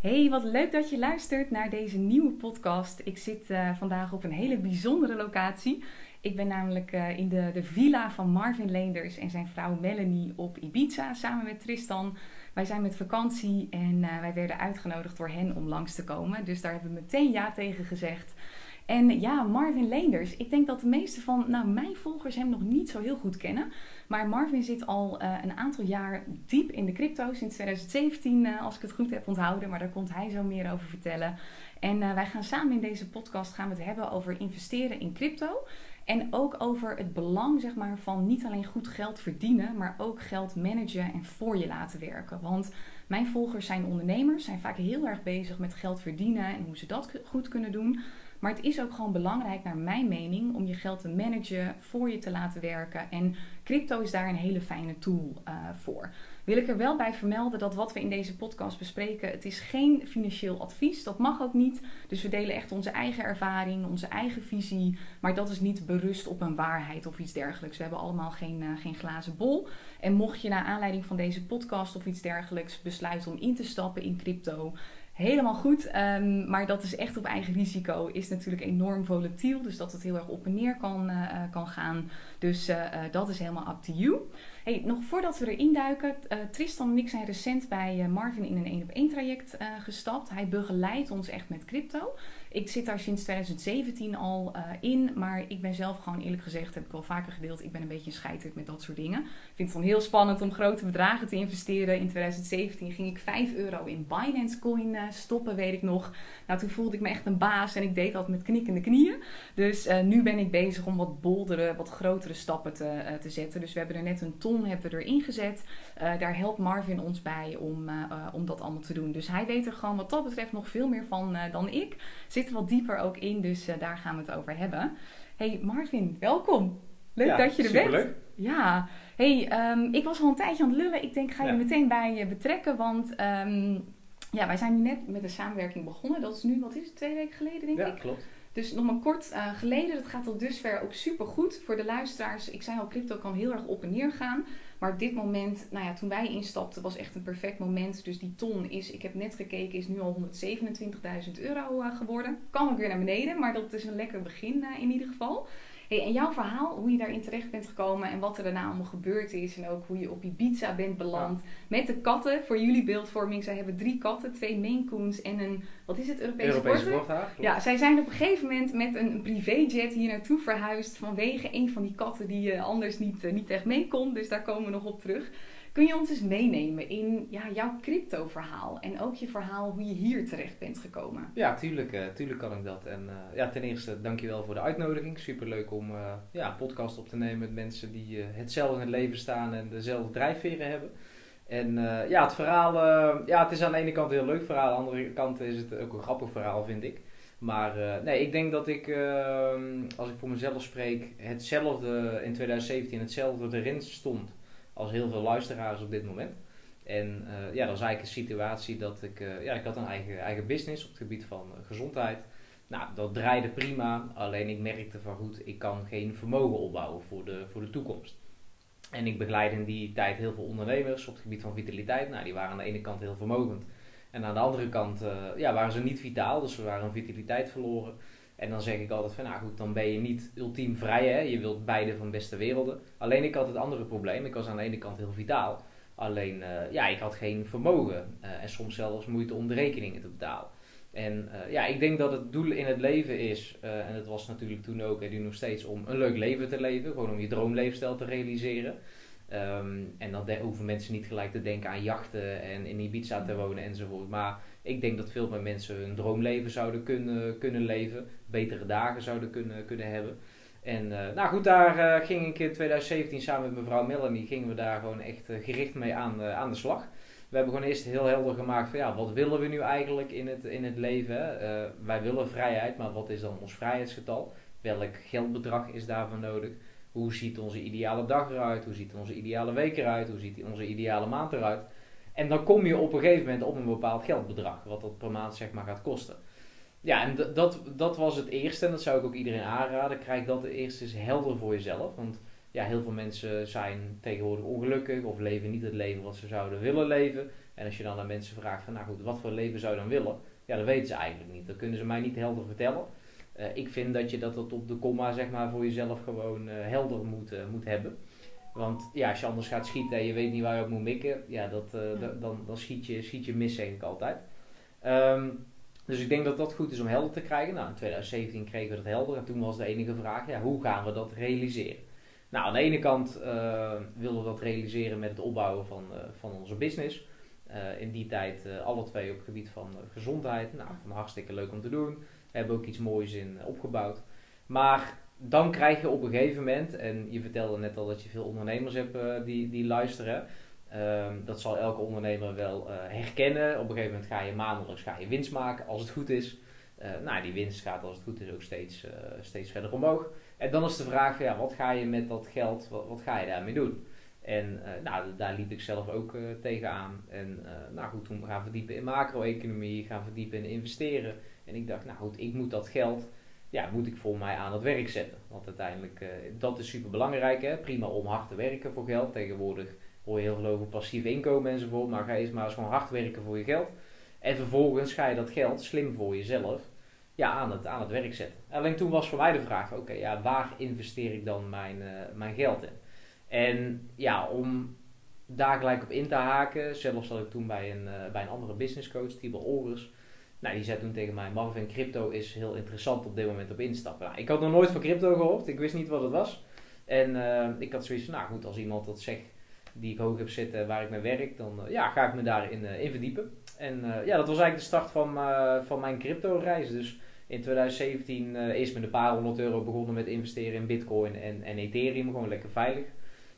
Hey, wat leuk dat je luistert naar deze nieuwe podcast. Ik zit uh, vandaag op een hele bijzondere locatie. Ik ben namelijk uh, in de, de villa van Marvin Leenders en zijn vrouw Melanie op Ibiza samen met Tristan. Wij zijn met vakantie en uh, wij werden uitgenodigd door hen om langs te komen. Dus daar hebben we meteen ja tegen gezegd. En ja, Marvin Leenders. Ik denk dat de meeste van nou, mijn volgers hem nog niet zo heel goed kennen. Maar Marvin zit al uh, een aantal jaar diep in de crypto, sinds 2017 uh, als ik het goed heb onthouden. Maar daar komt hij zo meer over vertellen. En uh, wij gaan samen in deze podcast gaan we het hebben over investeren in crypto. En ook over het belang zeg maar, van niet alleen goed geld verdienen, maar ook geld managen en voor je laten werken. Want mijn volgers zijn ondernemers, zijn vaak heel erg bezig met geld verdienen en hoe ze dat goed kunnen doen. Maar het is ook gewoon belangrijk, naar mijn mening, om je geld te managen, voor je te laten werken. En crypto is daar een hele fijne tool uh, voor. Wil ik er wel bij vermelden dat wat we in deze podcast bespreken, het is geen financieel advies. Dat mag ook niet. Dus we delen echt onze eigen ervaring, onze eigen visie. Maar dat is niet berust op een waarheid of iets dergelijks. We hebben allemaal geen, uh, geen glazen bol. En mocht je naar aanleiding van deze podcast of iets dergelijks besluiten om in te stappen in crypto, helemaal goed. Um, maar dat is echt op eigen risico. Is natuurlijk enorm volatiel. Dus dat het heel erg op en neer kan, uh, kan gaan. Dus uh, dat is helemaal up to you. Hey, nog voordat we erin duiken. Tristan en ik zijn recent bij Marvin in een 1 op 1 traject gestapt. Hij begeleidt ons echt met crypto. Ik zit daar sinds 2017 al uh, in, maar ik ben zelf gewoon eerlijk gezegd, heb ik wel vaker gedeeld, ik ben een beetje een scheiter met dat soort dingen. Ik vind het dan heel spannend om grote bedragen te investeren. In 2017 ging ik 5 euro in Binance Coin uh, stoppen, weet ik nog. Nou, toen voelde ik me echt een baas en ik deed dat met knikkende knieën. Dus uh, nu ben ik bezig om wat boldere, wat grotere stappen te, te zetten. Dus we hebben er net een ton hebben erin gezet. daar helpt Marvin ons bij om, om dat allemaal te doen. Dus hij weet er gewoon wat dat betreft nog veel meer van dan ik wat dieper ook in, dus uh, daar gaan we het over hebben. Hey Marvin, welkom. Leuk ja, dat je er superleuk. bent. Ja, hey, um, ik was al een tijdje aan het lullen. Ik denk, ga je ja. meteen bij je betrekken, want um, ja, wij zijn nu net met de samenwerking begonnen. Dat is nu, wat is het, twee weken geleden denk ja, ik? klopt. Dus nog maar kort uh, geleden, dat gaat tot dusver ook super goed voor de luisteraars. Ik zei al, crypto kan heel erg op en neer gaan. Maar dit moment, nou ja, toen wij instapten, was echt een perfect moment. Dus die ton is, ik heb net gekeken, is nu al 127.000 euro uh, geworden. Kan ook weer naar beneden, maar dat is een lekker begin uh, in ieder geval. Hey, en jouw verhaal, hoe je daarin terecht bent gekomen en wat er daarna allemaal gebeurd is. En ook hoe je op Ibiza bent beland. Ja. Met de katten, voor jullie beeldvorming. Zij hebben drie katten, twee Maine Coons en een, wat is het, Europese, Europese? Ja, zij zijn op een gegeven moment met een, privéjet hier naartoe verhuisd. Vanwege een van die katten die uh, anders niet, uh, niet echt mee kon. Dus daar komen we nog op terug. Kun je ons eens meenemen in ja, jouw crypto-verhaal en ook je verhaal hoe je hier terecht bent gekomen? Ja, tuurlijk, uh, tuurlijk kan ik dat. En uh, ja, ten eerste dankjewel voor de uitnodiging. Superleuk om uh, ja, een podcast op te nemen met mensen die hetzelfde in het leven staan en dezelfde drijfveren hebben. En ja, het verhaal, ja, het is aan de ene kant een heel leuk verhaal, aan de andere kant is het ook een grappig verhaal, vind ik. Maar nee, ik denk dat ik, uh, als ik voor mezelf spreek, hetzelfde in 2017, hetzelfde erin stond als heel veel luisteraars op dit moment. En uh, ja, dat was eigenlijk een situatie dat ik, uh, ja, ik had een eigen, eigen business op het gebied van uh, gezondheid. Nou, dat draaide prima, alleen ik merkte van goed, ik kan geen vermogen opbouwen voor de, voor de toekomst. En ik begeleid in die tijd heel veel ondernemers op het gebied van vitaliteit. Nou, die waren aan de ene kant heel vermogend. En aan de andere kant ja, waren ze niet vitaal, dus ze waren hun vitaliteit verloren. En dan zeg ik altijd van, nou goed, dan ben je niet ultiem vrij, hè. Je wilt beide van beste werelden. Alleen ik had het andere probleem. Ik was aan de ene kant heel vitaal. Alleen, uh, ja, ik had geen vermogen. Uh, en soms zelfs moeite om de rekeningen te betalen. En uh, ja, ik denk dat het doel in het leven is, en dat was natuurlijk toen ook en nu nog steeds, om een leuk leven te leven. Gewoon om je droomleefstijl te realiseren. Um, en dan hoeven mensen niet gelijk te denken aan jachten en in Ibiza te wonen enzovoort. Maar ik denk dat veel meer mensen hun droomleven zouden kunnen, kunnen leven. Betere dagen zouden kunnen, kunnen hebben. En uh, nou goed, daar uh, ging ik in 2017 samen met mevrouw Melanie, gingen we daar gewoon echt uh, gericht mee aan, aan de slag. We hebben gewoon eerst heel helder gemaakt van ja, wat willen we nu eigenlijk in het, in het leven? wij willen vrijheid, maar wat is dan ons vrijheidsgetal? Welk geldbedrag is daarvoor nodig? Hoe ziet onze ideale dag eruit? Hoe ziet onze ideale week eruit? Hoe ziet onze ideale maand eruit? En dan kom je op een gegeven moment op een bepaald geldbedrag, wat dat per maand zeg maar gaat kosten. Ja, en dat, dat was het eerste en dat zou ik ook iedereen aanraden. Krijg dat eerst eens helder voor jezelf. Want ja, heel veel mensen zijn tegenwoordig ongelukkig of leven niet het leven wat ze zouden willen leven. En als je dan aan mensen vraagt van, nou goed, wat voor leven zou je dan willen? Ja, dat weten ze eigenlijk niet. Dat kunnen ze mij niet helder vertellen. Uh, ik vind dat je dat op de komma, zeg maar, voor jezelf gewoon uh, helder moet, uh, moet hebben. Want ja, als je anders gaat schieten en je weet niet waar je op moet mikken, ja, dat, dan, dan schiet, je, schiet je mis, zeg ik altijd. Um, dus ik denk dat dat goed is om helder te krijgen. Nou, in 2017 kregen we dat helder en toen was de enige vraag, ja, hoe gaan we dat realiseren? Nou, aan de ene kant uh, wilden we dat realiseren met het opbouwen van, uh, van onze business. In die tijd alle twee op het gebied van gezondheid. Nou, van hartstikke leuk om te doen. We hebben ook iets moois in opgebouwd. Maar dan krijg je op een gegeven moment, en je vertelde net al dat je veel ondernemers hebt die, die luisteren. Um, dat zal elke ondernemer wel uh, herkennen. Op een gegeven moment ga je maandelijks ga je winst maken als het goed is. Uh, nou, die winst gaat als het goed is ook steeds, steeds verder omhoog. En dan is de vraag, ja, wat ga je met dat geld, wat, wat ga je daarmee doen? En nou, daar liep ik zelf ook tegenaan. En nou goed, toen gaan verdiepen in macro-economie, gaan verdiepen in investeren. En ik dacht, nou goed, ik moet dat geld, ja, moet ik voor mij aan het werk zetten. Want uiteindelijk, dat is super belangrijk. Hè? Prima om hard te werken voor geld. Tegenwoordig hoor je heel veel over passief inkomen enzovoort. Maar ga eens maar eens gewoon hard werken voor je geld. En vervolgens ga je dat geld slim voor jezelf ja, aan, het, aan het werk zetten. Alleen toen was voor mij de vraag, oké, ja, waar investeer ik dan mijn, uh, mijn geld in? En ja, om daar gelijk op in te haken, zelfs zat ik toen bij een, uh, bij een andere business coach, Tibor Olgers. Nou, die zei toen tegen mij, Marvin, crypto is heel interessant op dit moment op instappen. Nou, ik had nog nooit van crypto gehoord, ik wist niet wat het was. En uh, ik had zoiets van, nou goed, als iemand dat zegt, die ik hoog heb zitten waar ik mee werk, dan uh, ja, ga ik me daarin uh, in verdiepen. En ja, dat was eigenlijk de start van, van mijn crypto-reis. Dus in 2017 is met een paar honderd euro begonnen met investeren in Bitcoin en, en Ethereum, gewoon lekker veilig.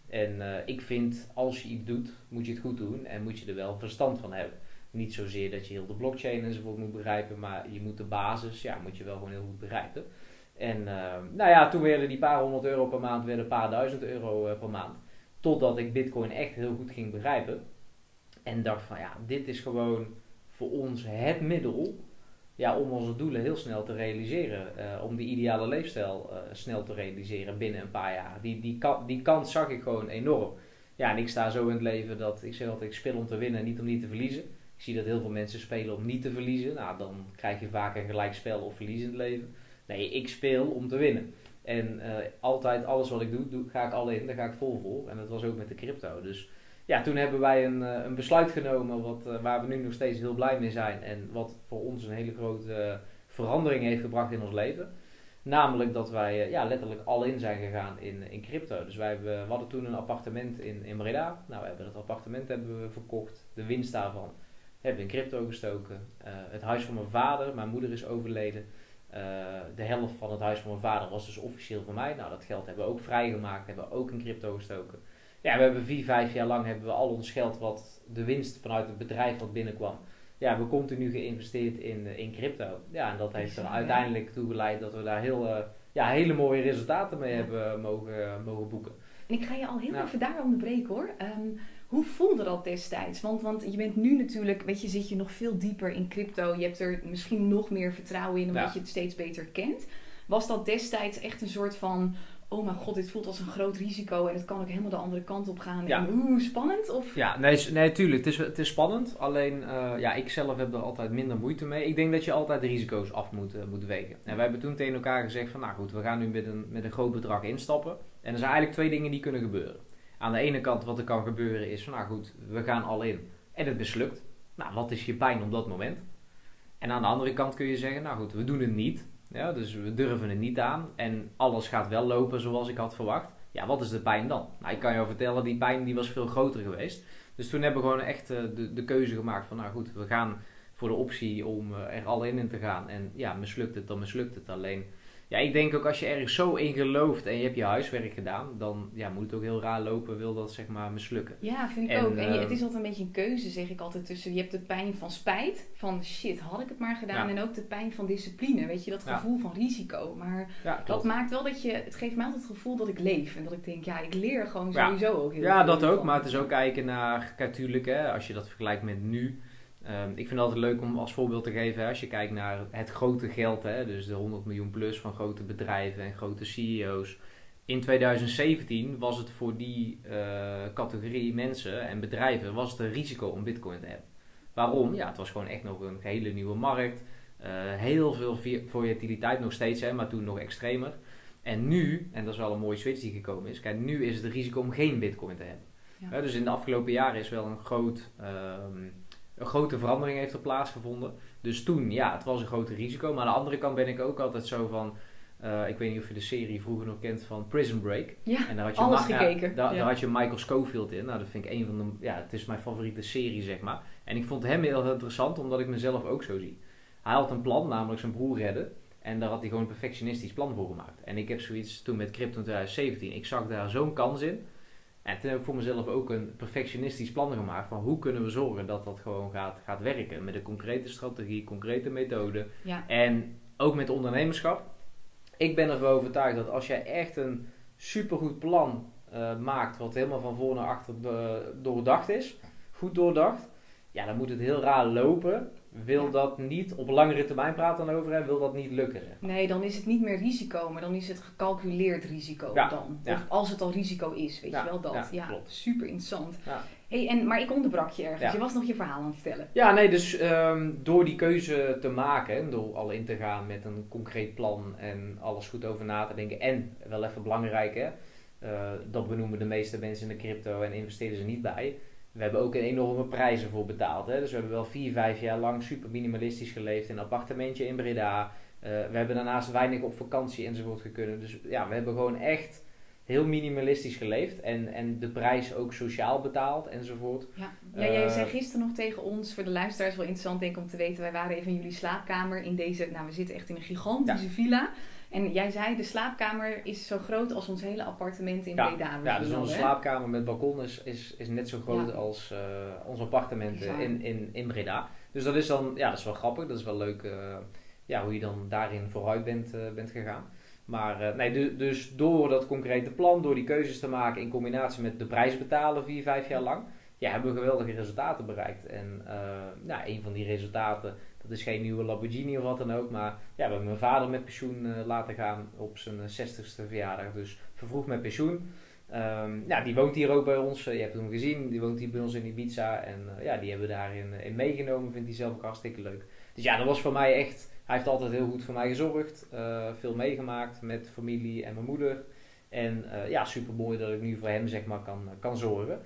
En ik vind, als je iets doet, moet je het goed doen en moet je er wel verstand van hebben. Niet zozeer dat je heel de blockchain enzovoort moet begrijpen, maar je moet de basis, ja, moet je wel gewoon heel goed begrijpen. En nou ja, toen werden die paar honderd euro per maand, werden een paar duizend euro per maand. Totdat ik Bitcoin echt heel goed ging begrijpen. En dacht van ja, dit is gewoon voor ons het middel ja, om onze doelen heel snel te realiseren. Uh, om die ideale leefstijl uh, snel te realiseren binnen een paar jaar. Die, die, kan, die kans zag ik gewoon enorm. Ja, en ik sta zo in het leven dat ik zeg altijd: ik speel om te winnen, niet om niet te verliezen. Zie dat heel veel mensen spelen om niet te verliezen. Nou, dan krijg je vaak een gelijk spel of verlies in het leven. Nee, ik speel om te winnen. En uh, altijd alles wat ik doe, ga ik al in, daar ga ik vol voor. En dat was ook met de crypto. Dus ja, toen hebben wij een, uh, een besluit genomen wat, uh, waar we nu nog steeds heel blij mee zijn. En wat voor ons een hele grote verandering heeft gebracht in ons leven. Namelijk dat wij ja, letterlijk al in zijn gegaan in, in crypto. Dus wij we hadden toen een appartement in, in Breda. Nou, we hebben dat appartement hebben we verkocht. De winst daarvan hebben in crypto gestoken. het huis van mijn vader, mijn moeder is overleden. Uh, de helft van het huis van mijn vader was dus officieel van mij. Nou, dat geld hebben we ook vrijgemaakt, hebben we ook in crypto gestoken. Ja, we hebben vier, vijf jaar lang hebben we al ons geld wat de winst vanuit het bedrijf wat binnenkwam. Ja, we hebben continu geïnvesteerd in, uh, in crypto. Ja, en dat heeft er uiteindelijk toe geleid dat we daar heel, uh, ja, hele mooie resultaten mee hebben mogen, mogen boeken. En ik ga je al heel nou. even daar onderbreken hoor. Um, hoe voelde dat destijds? Want, want je bent nu natuurlijk, weet je, zit je nog veel dieper in crypto. Je hebt er misschien nog meer vertrouwen in, omdat ja. je het steeds beter kent. Was dat destijds echt een soort van, oh mijn god, dit voelt als een groot risico en het kan ook helemaal de andere kant op gaan. Ja. En oeh, spannend? Of? Ja, nee, nee tuurlijk. Het is, het is spannend. Alleen, uh, ja, ik zelf heb er altijd minder moeite mee. Ik denk dat je altijd de risico's af moet, uh, moet wegen. En wij hebben toen tegen elkaar gezegd van, nou goed, we gaan nu met een, met een groot bedrag instappen. En er zijn eigenlijk twee dingen die kunnen gebeuren. Aan de ene kant wat er kan gebeuren is nou goed, we gaan al in en het mislukt. Nou, wat is je pijn op dat moment? En aan de andere kant kun je zeggen, nou goed, we doen het niet. Ja, dus we durven het niet aan en alles gaat wel lopen zoals ik had verwacht. Ja, wat is de pijn dan? Nou, ik kan jou vertellen, die pijn die was veel groter geweest. Dus toen hebben we gewoon echt uh, de, de keuze gemaakt van, nou goed, we gaan voor de optie om uh, er al in te gaan. En ja, mislukt het, dan mislukt het. Alleen ja, ik denk ook als je ergens zo in gelooft en je hebt je huiswerk gedaan, dan ja, moet het ook heel raar lopen, wil dat zeg maar mislukken. Ja, vind ik ook. En je, het is altijd een beetje een keuze, zeg ik altijd, tussen je hebt de pijn van spijt, van shit, had ik het maar gedaan, en ook de pijn van discipline, weet je, dat gevoel van risico. Maar dat maakt wel dat je, het geeft mij altijd het gevoel dat ik leef en dat ik denk, ja, ik leer gewoon sowieso ook heel ja, dat ook, maar het is ook kijken naar, natuurlijk, hè, als je dat vergelijkt met nu Um, ik vind het altijd leuk om als voorbeeld te geven, hè, als je kijkt naar het grote geld, hè, dus de 100 miljoen plus van grote bedrijven en grote CEO's. in 2017 was het voor die categorie mensen en bedrijven was het een risico om bitcoin te hebben. Waarom? Ja, het was gewoon echt nog een hele nieuwe markt. heel veel volatiliteit nog steeds, hè, maar toen nog extremer. En nu, en dat is wel een mooie switch die gekomen is, kijk, nu is het risico om geen bitcoin te hebben. Ja. dus in de afgelopen jaren is wel een, groot, ehm, een grote verandering heeft er plaatsgevonden. Dus toen, ja, het was een groot risico. Maar aan de andere kant ben ik ook altijd zo van... Uh, ik weet niet of je de serie vroeger nog kent van Prison Break. Ja, en daar had je alles gekeken. Ja, daar, daar, had je Michael Schofield in. Nou, dat vind ik een van de... Ja, het is mijn favoriete serie, zeg maar. En ik vond hem heel interessant, omdat ik mezelf ook zo zie. Hij had een plan, namelijk zijn broer redden. En daar had hij gewoon een perfectionistisch plan voor gemaakt. En ik heb zoiets toen met Crypto 2017. Ik zag daar zo'n kans in. En toen heb ik voor mezelf ook een perfectionistisch plan gemaakt van hoe kunnen we zorgen dat dat gewoon gaat, gaat werken. Met een concrete strategie, concrete methode. Ja. En ook met ondernemerschap. Ik ben ervan overtuigd dat als jij echt een supergoed plan uh, maakt, wat helemaal van voor naar achter doordacht is, goed doordacht, ja, dan moet het heel raar lopen wil dat niet, op langere termijn praten dan over, wil dat niet lukken. Nee, dan is het niet meer risico, maar dan is het gecalculeerd risico dan. Of als het al risico is, weet je wel dat. Ja, super interessant. Hey, en, maar ik onderbrak je ergens. Je was nog je verhaal aan het vertellen. Ja, nee, dus ehm, door die keuze te maken, door al in te gaan met een concreet plan en alles goed over na te denken. En wel even belangrijk, hè, uh, dat benoemen de meeste mensen in de crypto en investeren ze niet bij we hebben ook een enorme prijzen voor betaald. Hè? Dus we hebben wel vier, vijf jaar lang super minimalistisch geleefd in een appartementje in Breda. Uh, we hebben daarnaast weinig op vakantie enzovoort gekunnen. Dus ja, we hebben gewoon echt heel minimalistisch geleefd. En, en de prijs ook sociaal betaald enzovoort. Ja, ja jij uh, zei gisteren nog tegen ons, voor de luisteraars wel interessant denk ik om te weten. Wij waren even in jullie slaapkamer in deze, nou we zitten echt in een gigantische villa. En jij zei, de slaapkamer is zo groot als ons hele appartement in ja, Breda. Ja, dus onze slaapkamer met balkon is, is, is net zo groot als uh, ons appartement in, in, in Breda. Dus dat is dan, ja, dat is wel grappig. Dat is wel leuk uh, ja, hoe je dan daarin vooruit bent, uh, bent gegaan. Maar nee, dus door dat concrete plan, door die keuzes te maken in combinatie met de prijs betalen vier, vijf jaar lang, ja, hebben we geweldige resultaten bereikt. En ja, een van die resultaten dat is geen nieuwe Lamborghini of wat dan ook. Maar ja, we hebben mijn vader met pensioen uh, laten gaan op zijn 60ste verjaardag. Dus vervroeg met pensioen. Um, ja, die woont hier ook bij ons. Uh, je hebt hem gezien. Die woont hier bij ons in Ibiza. En ja, die hebben we daarin in meegenomen. Vindt hij zelf ook hartstikke leuk. Dus ja, dat was voor mij echt... Hij heeft altijd heel goed voor mij gezorgd. veel meegemaakt met familie en mijn moeder. En ja, super mooi dat ik nu voor hem zeg maar kan, kan zorgen.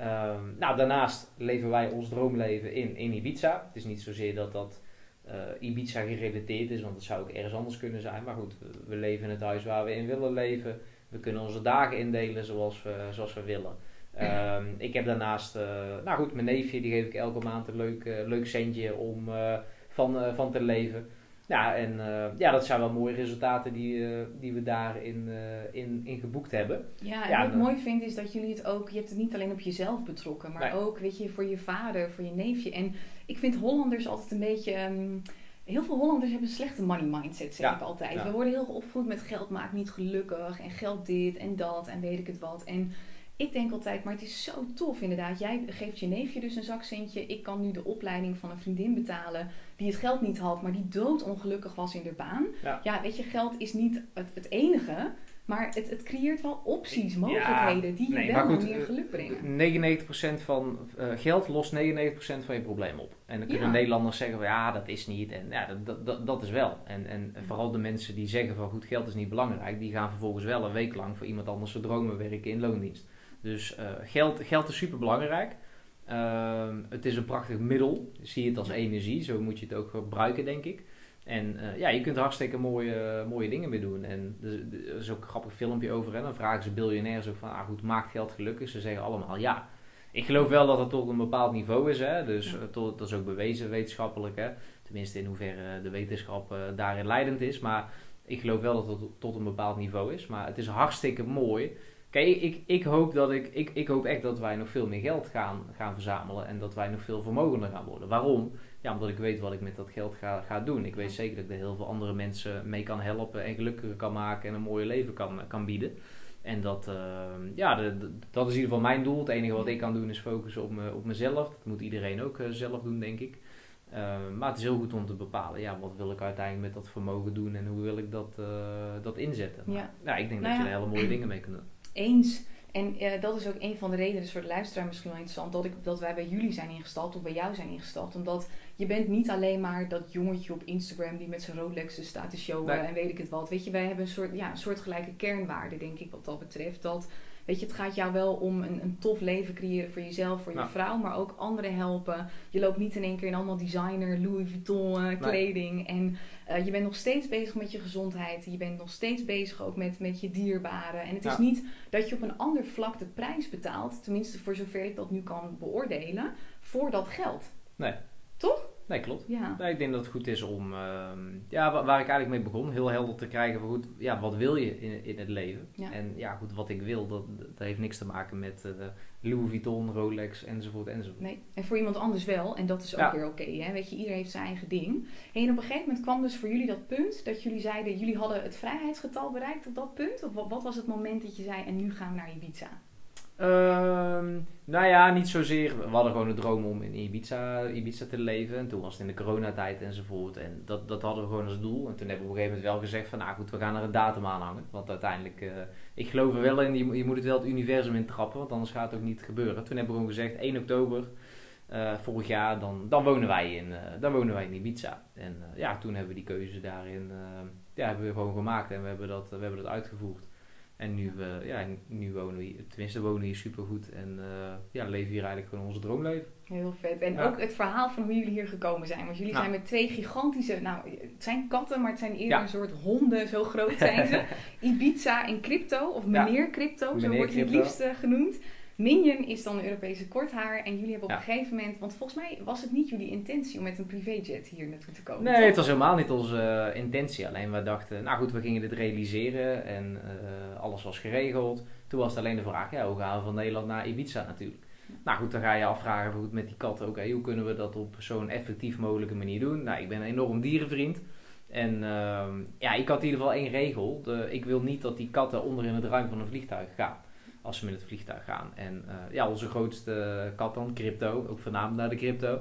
Um, nou, daarnaast leven wij ons droomleven in, in Ibiza. Het is niet zozeer dat dat uh, Ibiza gerelateerd is, want dat zou ook ergens anders kunnen zijn. Maar goed, we, leven in het huis waar we in willen leven. We kunnen onze dagen indelen zoals we, zoals we willen. Um, ik heb daarnaast, uh, nou goed, mijn neefje, die geef ik elke maand een leuk, uh, leuk centje om van, van te leven. Ja, en uh, ja, dat zijn wel mooie resultaten die, uh, die we daarin uh, in, in geboekt hebben. Ja, en wat ik mooi vind is dat jullie het ook, je hebt het niet alleen op jezelf betrokken, maar ook, weet je, voor je vader, voor je neefje. En ik vind Hollanders altijd een beetje, um, heel veel Hollanders hebben een slechte money mindset, zeg ik altijd. We worden heel opgevoed met geld maakt niet gelukkig en geld dit en dat en weet ik het wat. En ik denk altijd, maar het is zo tof inderdaad. Jij geeft je neefje dus een zakcentje. Ik kan nu de opleiding van een vriendin betalen die het geld niet had, maar die doodongelukkig was in de baan. Ja, weet je, geld is niet het, het enige. Maar het, het creëert wel opties, mogelijkheden die je wel goed, meer geluk brengen. 99% van uh, geld lost 99% van je probleem op. En dan kunnen Nederlanders zeggen van ja, dat is niet. En ja, dat, dat, dat is wel. En, en vooral de mensen die zeggen van goed, geld is niet belangrijk, die gaan vervolgens wel een week lang voor iemand anders zijn dromen werken in loondienst. Dus uh, geld, geld is super belangrijk. Uh, het is een prachtig middel. Zie het als energie. Zo moet je het ook gebruiken, denk ik. En uh, ja, je kunt er hartstikke mooie, mooie dingen mee doen. En er is ook een grappig filmpje over. En dan vragen ze biljonairs ook van, ah goed, maakt geld gelukkig? Ze zeggen allemaal ja. Ik geloof wel dat het tot een bepaald niveau is. Hè? Dus tot, dat is ook bewezen wetenschappelijk. Hè? Tenminste, in hoeverre de wetenschap daarin leidend is. Maar ik geloof wel dat het tot een bepaald niveau is. Maar het is hartstikke mooi Kijk, ik, ik, hoop dat ik, ik, ik hoop echt dat wij nog veel meer geld gaan, gaan verzamelen en dat wij nog veel vermogender gaan worden. Waarom? Ja, omdat ik weet wat ik met dat geld ga, ga doen. Ik weet zeker dat ik er heel veel andere mensen mee kan helpen en gelukkiger kan maken en een mooie leven kan, kan bieden. En dat, uh, ja, de, dat is in ieder geval mijn doel. Het enige wat ik kan doen is focussen op, me, op mezelf. Dat moet iedereen ook uh, zelf doen, denk ik. Ehm, maar het is heel goed om te bepalen, ja, wat wil ik uiteindelijk met dat vermogen doen en hoe wil ik dat, eh, dat inzetten. Ja. Nou, ik denk Nou dat je ja. er hele mooie dingen mee kunt doen. Eens. En eh, dat is ook een van de redenen, dus voor de luisteraar misschien wel interessant, dat, ik, dat wij bij jullie zijn ingestapt of bij jou zijn ingestapt. Omdat je bent niet alleen maar dat jongetje op Instagram die met zijn Rolexen staat te showen Nee. en weet ik het wat. Weet je, wij hebben een soort, ja, een soortgelijke kernwaarde, denk ik, wat dat betreft. Dat, weet je, het gaat jou wel om een, een tof leven creëren voor jezelf, voor je Ja. vrouw, maar ook anderen helpen. Je loopt niet in één keer in allemaal designer, Louis Vuitton eh, kleding. En eh, je bent nog steeds bezig met je gezondheid. Je bent nog steeds bezig ook met, met je dierbaren. En het is niet dat je op een ander vlak de prijs betaalt, tenminste voor zover ik dat nu kan beoordelen, voor dat geld. Nee. Toch? Nee, klopt. Ja. Nou, ik denk dat het goed is om, ehm, ja, wa- waar ik eigenlijk mee begon, heel helder te krijgen van goed, ja, wat wil je in, in het leven? Ja. En ja, goed, wat ik wil, dat, dat heeft niks te maken met eh, Louis Vuitton, Rolex, enzovoort, enzovoort. Nee. En voor iemand anders wel. En dat is ook Ja. weer oké. hè? Weet je, ieder heeft zijn eigen ding. En op een gegeven moment kwam dus voor jullie dat punt dat jullie zeiden, jullie hadden het vrijheidsgetal bereikt op dat punt? Of wat, wat was het moment dat je zei, en nu gaan we naar Ibiza? Ehm, nou ja, niet zozeer. We hadden gewoon een droom om in Ibiza, Ibiza te leven. En toen was het in de coronatijd enzovoort. En dat, dat hadden we gewoon als doel. En toen hebben we op een gegeven moment wel gezegd van... Nou goed, we gaan er een datum aan hangen. Want uiteindelijk... eh, ik geloof er wel in. Je, je moet het wel het universum in trappen. Want anders gaat het ook niet gebeuren. Toen hebben we gewoon gezegd 1 oktober... eh, vorig jaar, dan, dan, wonen wij in, eh, dan wonen wij in Ibiza. En ja, toen hebben we die keuze daarin ja, hebben we gewoon gemaakt en we hebben dat, we hebben dat uitgevoerd. En nu, ja, nu wonen we hier, tenminste wonen we hier supergoed en eh, ja, leven hier eigenlijk gewoon onze droomleven. Heel vet. En Ja. ook het verhaal van hoe jullie hier gekomen zijn. Want jullie Ja. zijn met twee gigantische, nou het zijn katten, maar het zijn eerder Ja. een soort honden, zo groot zijn ze. Ibiza en crypto, of meneer crypto, zo wordt hij het liefst eh, genoemd. Minion is dan een Europese korthaar. En jullie hebben op Ja. een gegeven moment, want volgens mij was het niet jullie intentie om met een privéjet hier naartoe te komen. Nee, toch? het was helemaal niet onze eh, intentie. Alleen we dachten, nou goed, we gingen dit realiseren en eh, alles was geregeld. Toen was het alleen de vraag, ja, hoe gaan we van Nederland naar Ibiza natuurlijk. Nou goed, dan ga je afvragen goed, met die katten, oké, hoe kunnen we dat op zo'n effectief mogelijke manier doen? Nou, ik ben een enorm dierenvriend. En ehm, ja, ik had in ieder geval één regel. De, ik wil niet dat die katten onder in het ruim van een vliegtuig gaan. Als ze met het vliegtuig gaan. En eh, ja, onze grootste kat dan, Crypto, ook vernaamd naar de Crypto.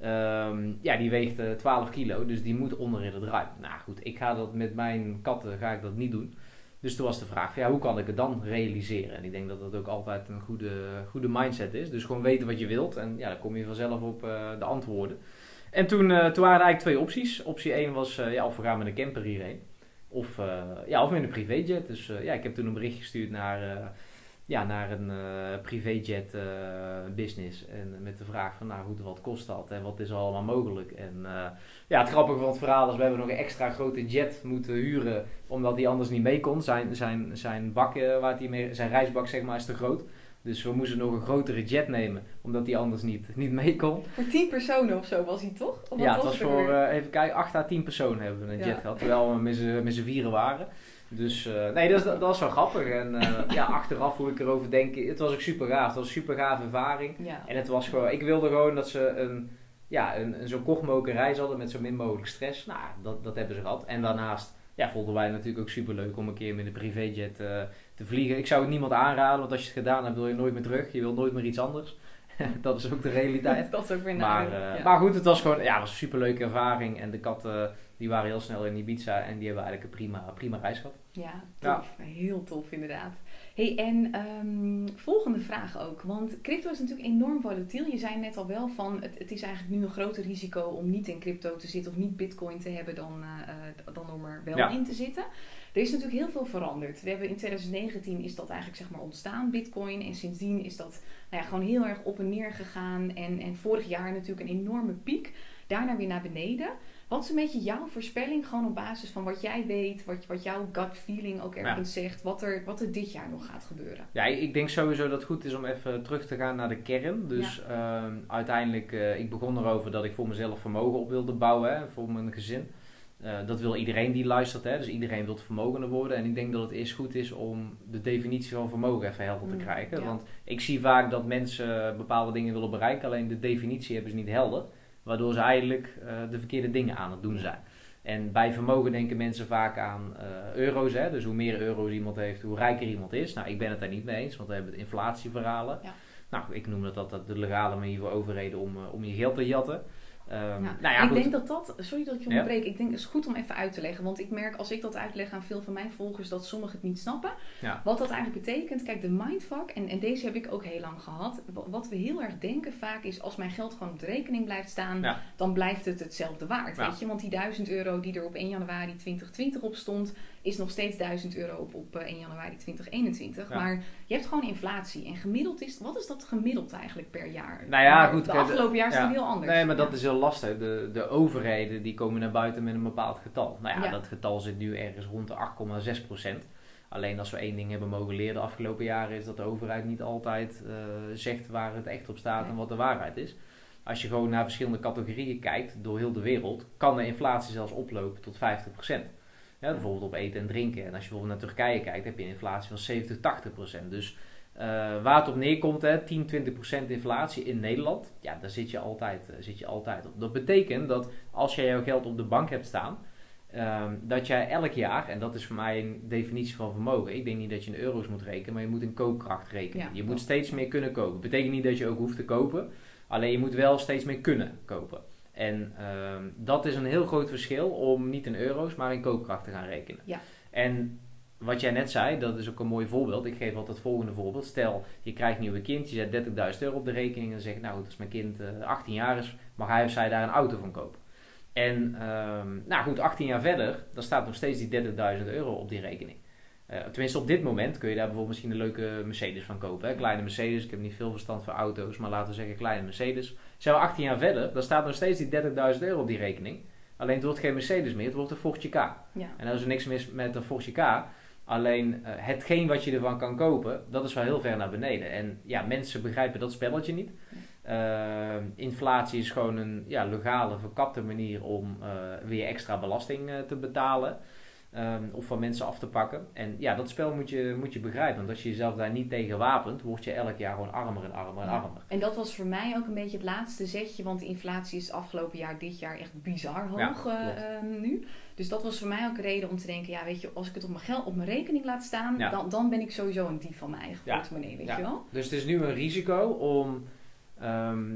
Ehm, ja, die weegt eh, 12 kilo, dus die moet onder in het ruim. Nou goed, ik ga dat met mijn katten ga ik dat niet doen. Dus toen was de vraag, ja, hoe kan ik het dan realiseren? En ik denk dat dat ook altijd een goede, goede mindset is. Dus gewoon weten wat je wilt en ja, dan kom je vanzelf op eh, de antwoorden. En toen, eh, toen waren er eigenlijk twee opties. Optie 1 was, eh, ja, of we gaan met een camper hierheen. Of, eh, ja, of met een privéjet. Dus eh, ja, ik heb toen een bericht gestuurd naar, eh, ja, naar een eh, privéjet eh, business. En met de vraag van, nou goed, wat kost dat en wat is er allemaal mogelijk? En eh, ja, het grappige van het verhaal is, we hebben nog een extra grote jet moeten huren, omdat hij anders niet mee kon. Zijn, zijn, zijn bak, waar hij mee, zijn reisbak zeg maar, is te groot. Dus we moesten nog een grotere jet nemen, omdat hij anders niet, niet mee kon. Voor tien personen of zo was hij toch? Of Ja, het was voor, even kijken, 8 à 10 personen hebben we een Ja. jet gehad. Terwijl we met z'n vieren waren. Dus eh, nee, dat, dat was wel grappig. En eh, ja, achteraf hoe ik erover denk, het was ook super gaaf. Het was een super gaaf ervaring. ja. En het was gewoon, ik wilde gewoon dat ze een, ja, een, een zo kort mogelijke reis hadden met zo min mogelijk stress. Nou, dat, dat hebben ze gehad. En daarnaast ja, vonden wij het natuurlijk ook super leuk om een keer met een privéjet eh, te vliegen. Ik zou het niemand aanraden, want als je het gedaan hebt, wil je nooit meer terug. Je wil nooit meer iets anders. dat is ook de realiteit. dat is ook weer Maar, eh, ja. maar goed, het was gewoon ja, was een superleuke ervaring. En de katten die waren heel snel in Ibiza en die hebben eigenlijk een prima, prima reis gehad. Ja, tof. Heel tof inderdaad. Hey, en ehm, volgende vraag ook. Want crypto is natuurlijk enorm volatiel. Je zei net al wel van het, het is eigenlijk nu een groter risico om niet in crypto te zitten of niet bitcoin te hebben dan, eh, eh, dan om er wel Ja. in te zitten. Er is natuurlijk heel veel veranderd. We hebben in 2019 is dat eigenlijk zeg maar ontstaan, bitcoin. En sindsdien is dat nou ja, gewoon heel erg op en neer gegaan. En, en vorig jaar natuurlijk een enorme piek. Daarna weer naar beneden. Wat is een beetje jouw voorspelling, gewoon op basis van wat jij weet, wat, wat jouw gut feeling ook ergens zegt, wat er, wat er dit jaar nog gaat gebeuren? Ja, ik denk sowieso dat het goed is om even terug te gaan naar de kern. Dus ehm, uiteindelijk, eh, ik begon erover dat ik voor mezelf vermogen op wilde bouwen, hè, voor mijn gezin. Eh, dat wil iedereen die luistert, hè, dus iedereen wil vermogender worden. En ik denk dat het eerst goed is om de definitie van vermogen even helder te Mm, krijgen. ja. Want ik zie vaak dat mensen bepaalde dingen willen bereiken, alleen de definitie hebben ze niet helder. Waardoor ze eigenlijk eh, de verkeerde dingen aan het doen zijn. En bij vermogen denken mensen vaak aan eh, euro's. Hè? Dus hoe meer euro's iemand heeft, hoe rijker iemand is. Nou, ik ben het daar niet mee eens, want we hebben het inflatieverhalen. Ja. Nou, ik noem dat altijd de legale manier voor overheden om, om je geld te jatten. Ehm, Ja. nou ja, ik goed. denk dat dat, sorry dat ik je Ja. onderbreek, ik denk het is goed om even uit te leggen. Want ik merk als ik dat uitleg aan veel van mijn volgers dat sommigen het niet snappen. Wat dat eigenlijk betekent, kijk de mindfuck, en, en deze heb ik ook heel lang gehad. Wa- Wat we heel erg denken vaak is als mijn geld gewoon op de rekening blijft staan, dan blijft het hetzelfde waard. Weet je? Want die 1000 euro die er op 1 januari 2020 op stond, is nog steeds 1000 euro op, op eh, 1 januari 2021. Ja. Maar je hebt gewoon inflatie. En gemiddeld is, wat is dat gemiddeld eigenlijk per jaar? Nou ja, Maar goed, De afgelopen jaar is ja. het heel anders. Nee, maar dat is heel lastig. De, de overheden die komen naar buiten met een bepaald getal. Nou ja, dat getal zit nu ergens rond de 8,6 procent. Alleen als we één ding hebben mogen leren de afgelopen jaren is dat de overheid niet altijd eh, zegt waar het echt op staat en wat de waarheid is. Als je gewoon naar verschillende categorieën kijkt door heel de wereld, kan de inflatie zelfs oplopen tot 50 procent. Ja, bijvoorbeeld op eten en drinken. En als je bijvoorbeeld naar Turkije kijkt, heb je een inflatie van 70, 80 procent. Dus eh, waar het op neerkomt, hè, 10, 20 procent inflatie in Nederland, ja, daar zit je, altijd, eh, zit je altijd op. Dat betekent dat als jij jouw geld op de bank hebt staan, ehm, dat jij elk jaar, en dat is voor mij een definitie van vermogen, ik denk niet dat je in euro's moet rekenen, maar je moet in koopkracht rekenen. Ja, je moet steeds meer kunnen kopen. betekent niet dat je ook hoeft te kopen, alleen je moet wel steeds meer kunnen kopen. En ehm, dat is een heel groot verschil om niet in euro's, maar in koopkracht te gaan rekenen. Ja. En wat jij net zei, dat is ook een mooi voorbeeld. Ik geef altijd het volgende voorbeeld. Stel, je krijgt een nieuwe kind, je zet 30.000 euro op de rekening en dan zeg je, nou goed, als mijn kind eh, 18 jaar is, mag hij of zij daar een auto van kopen. En ehm, nou goed, 18 jaar verder, dan staat nog steeds die 30.000 euro op die rekening. Eh, tenminste, op dit moment kun je daar bijvoorbeeld misschien een leuke Mercedes van kopen. Hè? Kleine Mercedes, ik heb niet veel verstand van auto's, maar laten we zeggen kleine Mercedes. Zijn we 18 jaar verder, dan staat nog steeds die 30.000 euro op die rekening. Alleen het wordt geen Mercedes meer, het wordt een Fortje K. Ja. En daar is er niks mis met een Fortje K. Alleen eh, hetgeen wat je ervan kan kopen, dat is wel heel ver naar beneden. En ja, mensen begrijpen dat spelletje niet. Eh, inflatie is gewoon een ja, legale, verkapte manier om eh, weer extra belasting te betalen. Ehm, of van mensen af te pakken. En ja, dat spel moet je, moet je begrijpen. Want als je jezelf daar niet tegen wapent, word je elk jaar gewoon armer en armer en Ja. armer. En dat was voor mij ook een beetje het laatste zetje, want de inflatie is afgelopen jaar, dit jaar echt bizar hoog Ja, eh, ehm, nu. Dus dat was voor mij ook een reden om te denken, ja weet je, als ik het op mijn geld, op mijn rekening laat staan, Ja. dan, dan ben ik sowieso een dief van mijn eigen portemonnee, weet je wel? Dus het is nu een risico om, ehm,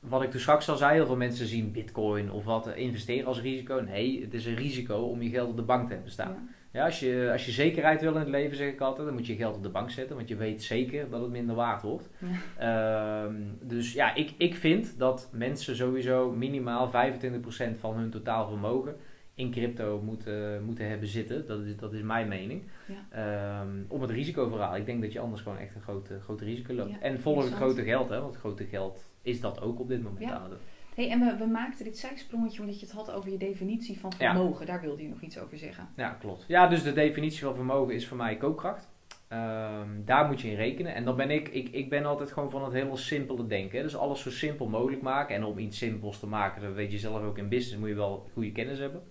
wat ik toen straks al zei, heel veel mensen zien bitcoin of wat, eh, investeren als risico. Nee, het is een risico om je geld op de bank te hebben staan. Ja. Ja, als, je, als je zekerheid wil in het leven, zeg ik altijd, dan moet je je geld op de bank zetten, want je weet zeker dat het minder waard wordt. Ehm, dus ja, ik, ik vind dat mensen sowieso minimaal 25% van hun totaal vermogen in crypto moeten, moeten hebben zitten. Dat is, dat is mijn mening. Ja. Ehm, om het risicoverhaal. Ik denk dat je anders gewoon echt een groot, groot risico loopt. En volg het grote geld, hè, want het grote geld is dat ook op dit moment Ja. doen. Hey, en we, we maakten dit zijsprongetje omdat je het had over je definitie van Ja. vermogen. Daar wilde je nog iets over zeggen. Ja, klopt. Ja, dus de definitie van vermogen is voor mij koopkracht. Ehm, daar moet je in rekenen. En dan ben ik, ik, ik ben altijd gewoon van het hele simpele denken. hè. Dus alles zo simpel mogelijk maken. En om iets simpels te maken, dat weet je zelf ook in business, moet je wel goede kennis hebben.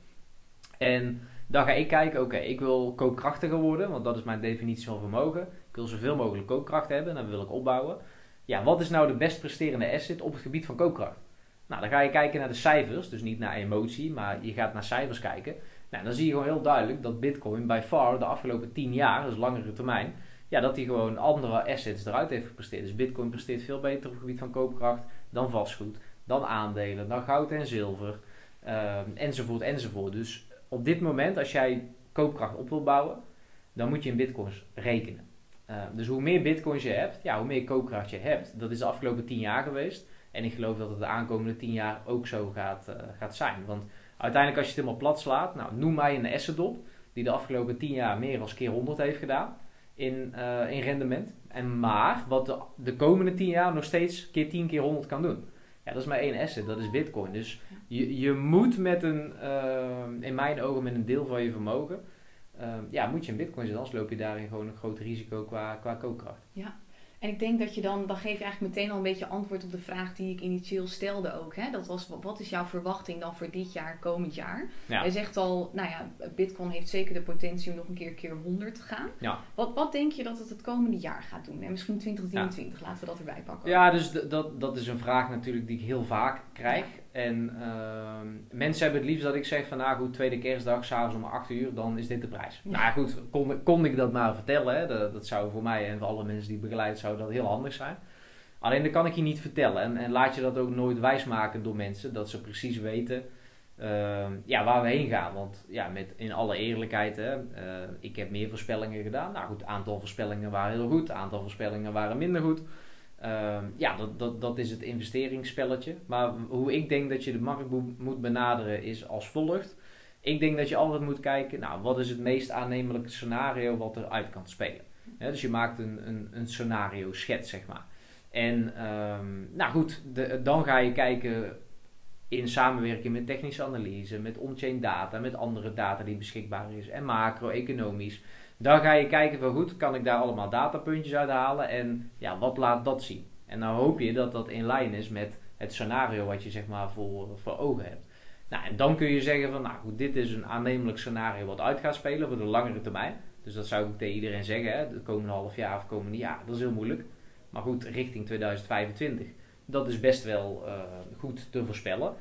En dan ga ik kijken, oké, ik wil koopkrachtiger worden, want dat is mijn definitie van vermogen. Ik wil zoveel mogelijk koopkracht hebben en dat wil ik opbouwen. Ja, wat is nou de best presterende asset op het gebied van koopkracht? Nou, dan ga je kijken naar de cijfers, dus niet naar emotie, maar je gaat naar cijfers kijken. Nou, dan zie je gewoon heel duidelijk dat Bitcoin by far de afgelopen 10 jaar, dus langere termijn, ja, dat hij gewoon andere assets eruit heeft gepresteerd. Dus Bitcoin presteert veel beter op het gebied van koopkracht dan vastgoed, dan aandelen, dan goud en zilver, ehm, enzovoort, enzovoort. Dus op dit moment, als jij koopkracht op wil bouwen, dan moet je in Bitcoins rekenen. Uh, dus hoe meer Bitcoins je hebt, ja, hoe meer koopkracht je hebt. Dat is de afgelopen 10 jaar geweest. En ik geloof dat het de aankomende 10 jaar ook zo gaat, uh, gaat zijn. Want uiteindelijk, als je het helemaal plat slaat, nou, noem mij een asset op die de afgelopen 10 jaar meer dan keer 100 heeft gedaan in, uh, in rendement. En maar wat de, de komende 10 jaar nog steeds keer 10 keer 100 kan doen. Ja, dat is maar één asset, dat is Bitcoin. Dus je, je moet met een, uh, in mijn ogen, met een deel van je vermogen, ja, moet je in Bitcoin zitten, anders loop je daarin gewoon een groot risico qua, qua koopkracht. Ja. En ik denk dat je dan, dan geef je eigenlijk meteen al een beetje antwoord op de vraag die ik initieel stelde ook. Hè? Dat was, wat is jouw verwachting dan voor dit jaar, komend jaar? Ja. Hij zegt al, nou ja, Bitcoin heeft zeker de potentie om nog een keer keer 100 te gaan. Ja. Wat, wat denk je dat het het komende jaar gaat doen? En misschien 2023, ja. laten we dat erbij pakken. Ja, dus dat, dat is een vraag natuurlijk die ik heel vaak krijg. En uh, mensen hebben het liefst dat ik zeg van, nou goed, tweede kerstdag, s'avonds om 8 uur, dan is dit de prijs. Ja. Nou goed, kon, kon ik dat maar vertellen. Hè? Dat, dat zou voor mij en voor alle mensen die ik begeleid, zou dat heel handig zijn. Alleen dat kan ik je niet vertellen. En, en laat je dat ook nooit wijsmaken door mensen. Dat ze precies weten ehm, ja, waar we heen gaan. Want ja, met, in alle eerlijkheid, hè, eh, ik heb meer voorspellingen gedaan. Nou goed, aantal voorspellingen waren heel goed. aantal voorspellingen waren minder goed. Ehm, ja, dat, dat, dat is het investeringsspelletje. Maar hoe ik denk dat je de markt moet benaderen is als volgt. Ik denk dat je altijd moet kijken, nou, wat is het meest aannemelijke scenario wat eruit kan spelen. dus je maakt een, een, een scenario schets, zeg maar. En um, nou goed, dan ga je kijken in samenwerking met technische analyse, met on-chain data, met andere data die beschikbaar is en macro-economisch. Dan ga je kijken van goed, kan ik daar allemaal datapuntjes uit halen en ja, wat laat dat zien? En dan hoop je dat dat in lijn is met het scenario wat je zeg maar voor, voor ogen hebt. Nou, en dan kun je zeggen van nou goed, dit is een aannemelijk scenario wat uit gaat spelen voor de langere termijn. Dus dat zou ik tegen iedereen zeggen, hè, de komende half jaar of komende jaar. Dat is heel moeilijk. Maar goed, richting 2025. Dat is best wel uh, goed te voorspellen.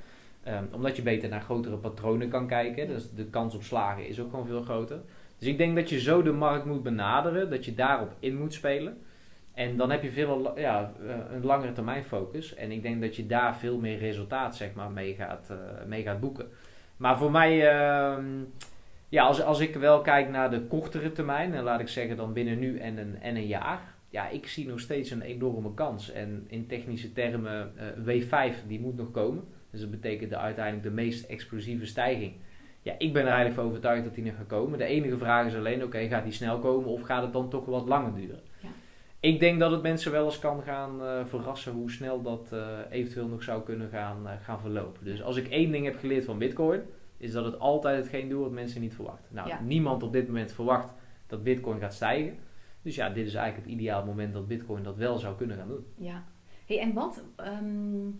Um, omdat je beter naar grotere patronen kan kijken. Dus de kans op slagen is ook gewoon veel groter. Dus ik denk dat je zo de markt moet benaderen. Dat je daarop in moet spelen. En dan heb je veel, ja, eh, een langere termijn focus. En ik denk dat je daar veel meer resultaat zeg maar, mee, gaat, uh, mee gaat boeken. Maar voor mij, uh, ja, als, als ik wel kijk naar de kortere termijn, en laat ik zeggen dan binnen nu en een, en een jaar ja, ik zie nog steeds een enorme kans. En in technische termen, uh, W5 die moet nog komen. Dus dat betekent de, uiteindelijk de meest explosieve stijging. Ja, ik ben er eigenlijk van overtuigd dat die nog gaat komen. De enige vraag is alleen, oké, gaat die snel komen of gaat het dan toch wat langer duren? Ja. Ik denk dat het mensen wel eens kan gaan uh, verrassen hoe snel dat uh, eventueel nog zou kunnen gaan, gaan verlopen. Dus als ik één ding heb geleerd van Bitcoin, is dat het altijd hetgeen doet wat mensen niet verwachten. Nou, niemand op dit moment verwacht dat Bitcoin gaat stijgen. Dus ja, dit is eigenlijk het ideaal moment dat Bitcoin dat wel zou kunnen gaan doen. Ja. Hey, en wat, um,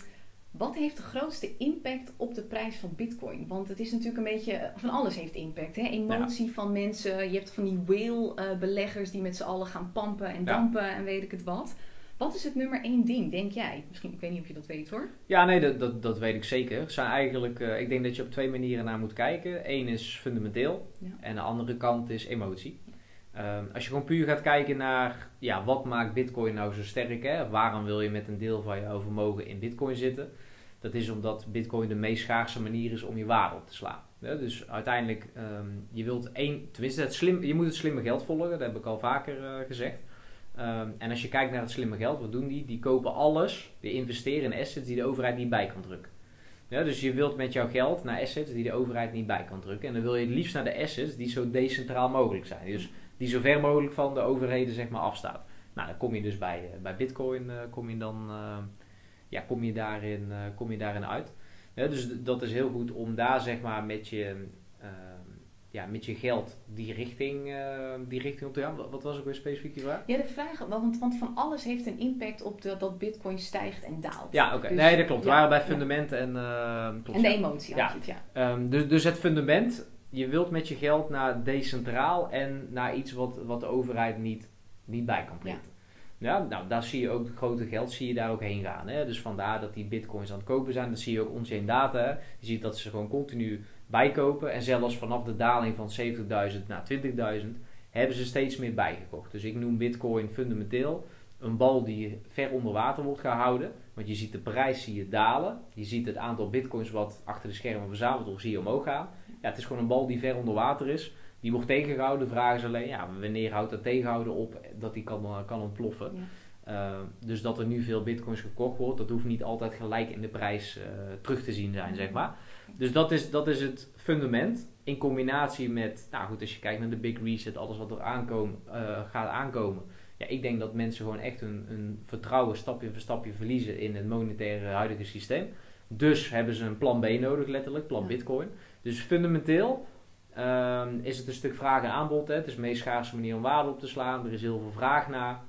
wat heeft de grootste impact op de prijs van Bitcoin? Want het is natuurlijk een beetje van alles heeft impact. Hè? Emotie van mensen. Je hebt van die whale-beleggers die met z'n allen gaan pampen en dampen en weet ik het wat. Wat is het nummer één ding, denk jij? Misschien, ik weet niet of je dat weet hoor. Ja, nee, dat, dat, dat weet ik zeker. Zijn eigenlijk, uh, ik denk dat je op twee manieren naar moet kijken. Eén is fundamenteel ja. en de andere kant is emotie. Ehm, als je gewoon puur gaat kijken naar ja, wat maakt Bitcoin nou zo sterk, hè? waarom wil je met een deel van jouw vermogen in Bitcoin zitten? Dat is omdat Bitcoin de meest schaarse manier is om je waarde op te slaan. Dus uiteindelijk, um, je wilt één, tenminste, het slim, je moet het slimme geld volgen, dat heb ik al vaker uh, gezegd. Um, en als je kijkt naar het slimme geld, wat doen die? Die kopen alles, die investeren in assets die de overheid niet bij kan drukken. Ja, dus je wilt met jouw geld naar assets die de overheid niet bij kan drukken. En dan wil je het liefst naar de assets die zo decentraal mogelijk zijn. Dus die zo ver mogelijk van de overheden zeg maar, afstaat. Nou, dan kom je dus bij, uh, bij Bitcoin uh, kom je dan, ja, kom je daarin, kom je daarin uit. Ja, dus dat is heel goed om daar zeg maar met je, ja, met je geld die richting, die richting op te gaan. Wat was ook weer specifiek die vraag? Ja, de vraag, want, want van alles heeft een impact op de, dat Bitcoin stijgt en daalt. Ja, oké. Dus, nee, dat klopt. We waren bij fundament en... Klopt, en de emotie ja. Het, ja. Um, dus, dus het fundament je wilt met je geld naar decentraal en naar iets wat, wat de overheid niet, niet bij kan printen. Ja. nou daar zie je ook het grote geld, zie je daar ook heen gaan. Hè? Dus vandaar dat die bitcoins aan het kopen zijn. Dat zie je ook on-chain data. Je ziet dat ze gewoon continu bijkopen. En zelfs vanaf de daling van 70.000 naar 20.000 hebben ze steeds meer bijgekocht. Dus ik noem bitcoin fundamenteel een bal die ver onder water wordt gehouden. Want je ziet de prijs zie je dalen. Je ziet het aantal bitcoins wat achter de schermen verzameld wordt, zie je omhoog gaan ja, het is gewoon een bal die ver onder water is. Die wordt tegengehouden. De vraag is alleen, ja, wanneer houdt dat tegenhouden op dat die kan, eh, kan ontploffen. Uh, dus dat er nu veel bitcoins gekocht wordt, dat hoeft niet altijd gelijk in de prijs uh, terug te zien zijn, zeg maar. Dus dat is, dat is het fundament. In combinatie met, nou goed, als je kijkt naar de big reset, alles wat er aankomen, uh, gaat aankomen. Ja, ik denk dat mensen gewoon echt hun, hun vertrouwen stapje voor stapje verliezen in het monetaire huidige systeem. Dus hebben ze een plan B nodig, letterlijk, plan Bitcoin. Dus fundamenteel um, is het een stuk vraag en aanbod. Hè. Het is de meest schaarse manier om waarde op te slaan. Er is heel veel vraag naar.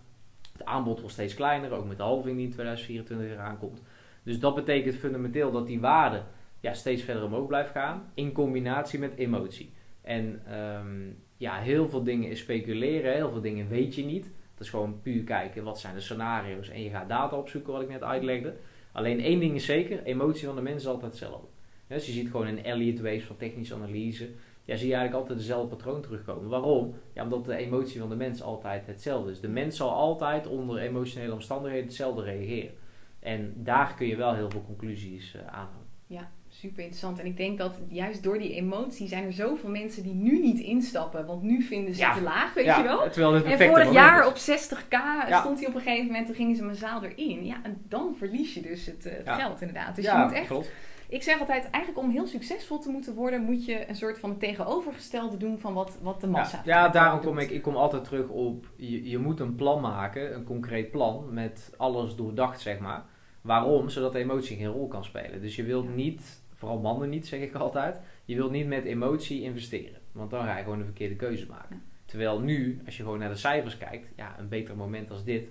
Het aanbod wordt steeds kleiner, ook met de halving die in 2024 eraan komt. Dus dat betekent fundamenteel dat die waarde ja, steeds verder omhoog blijft gaan. In combinatie met emotie. En um, ja, heel veel dingen is speculeren. Heel veel dingen weet je niet. Dat is gewoon puur kijken wat zijn de scenario's. En je gaat data opzoeken, wat ik net uitlegde. Alleen één ding is zeker: emotie van de mens is altijd hetzelfde. Dus je ziet gewoon een Elliott Waves van technische analyse. Ja, zie je eigenlijk altijd dezelfde patroon terugkomen. Waarom? Ja, omdat de emotie van de mens altijd hetzelfde is. De mens zal altijd onder emotionele omstandigheden hetzelfde reageren. En daar kun je wel heel veel conclusies uh, aan Ja, super interessant. En ik denk dat juist door die emotie zijn er zoveel mensen die nu niet instappen. Want nu vinden ze het te laag, weet je wel. Terwijl het en vorig jaar op 60k stond hij op een gegeven moment, toen gingen ze mijn zaal erin. Ja, en dan verlies je dus het, uh, geld inderdaad. Dus je moet echt... Klopt ik zeg altijd, eigenlijk om heel succesvol te moeten worden, moet je een soort van tegenovergestelde doen van wat, wat de massa. Ja, ja daarom kom ik, ik kom altijd terug op, je, je moet een plan maken, een concreet plan, met alles doordacht, zeg maar. Waarom? Zodat de emotie geen rol kan spelen. Dus je wilt niet, vooral mannen niet, zeg ik altijd, je wilt niet met emotie investeren. Want dan ga je gewoon een verkeerde keuze maken. Terwijl nu, als je gewoon naar de cijfers kijkt, ja, een beter moment als dit,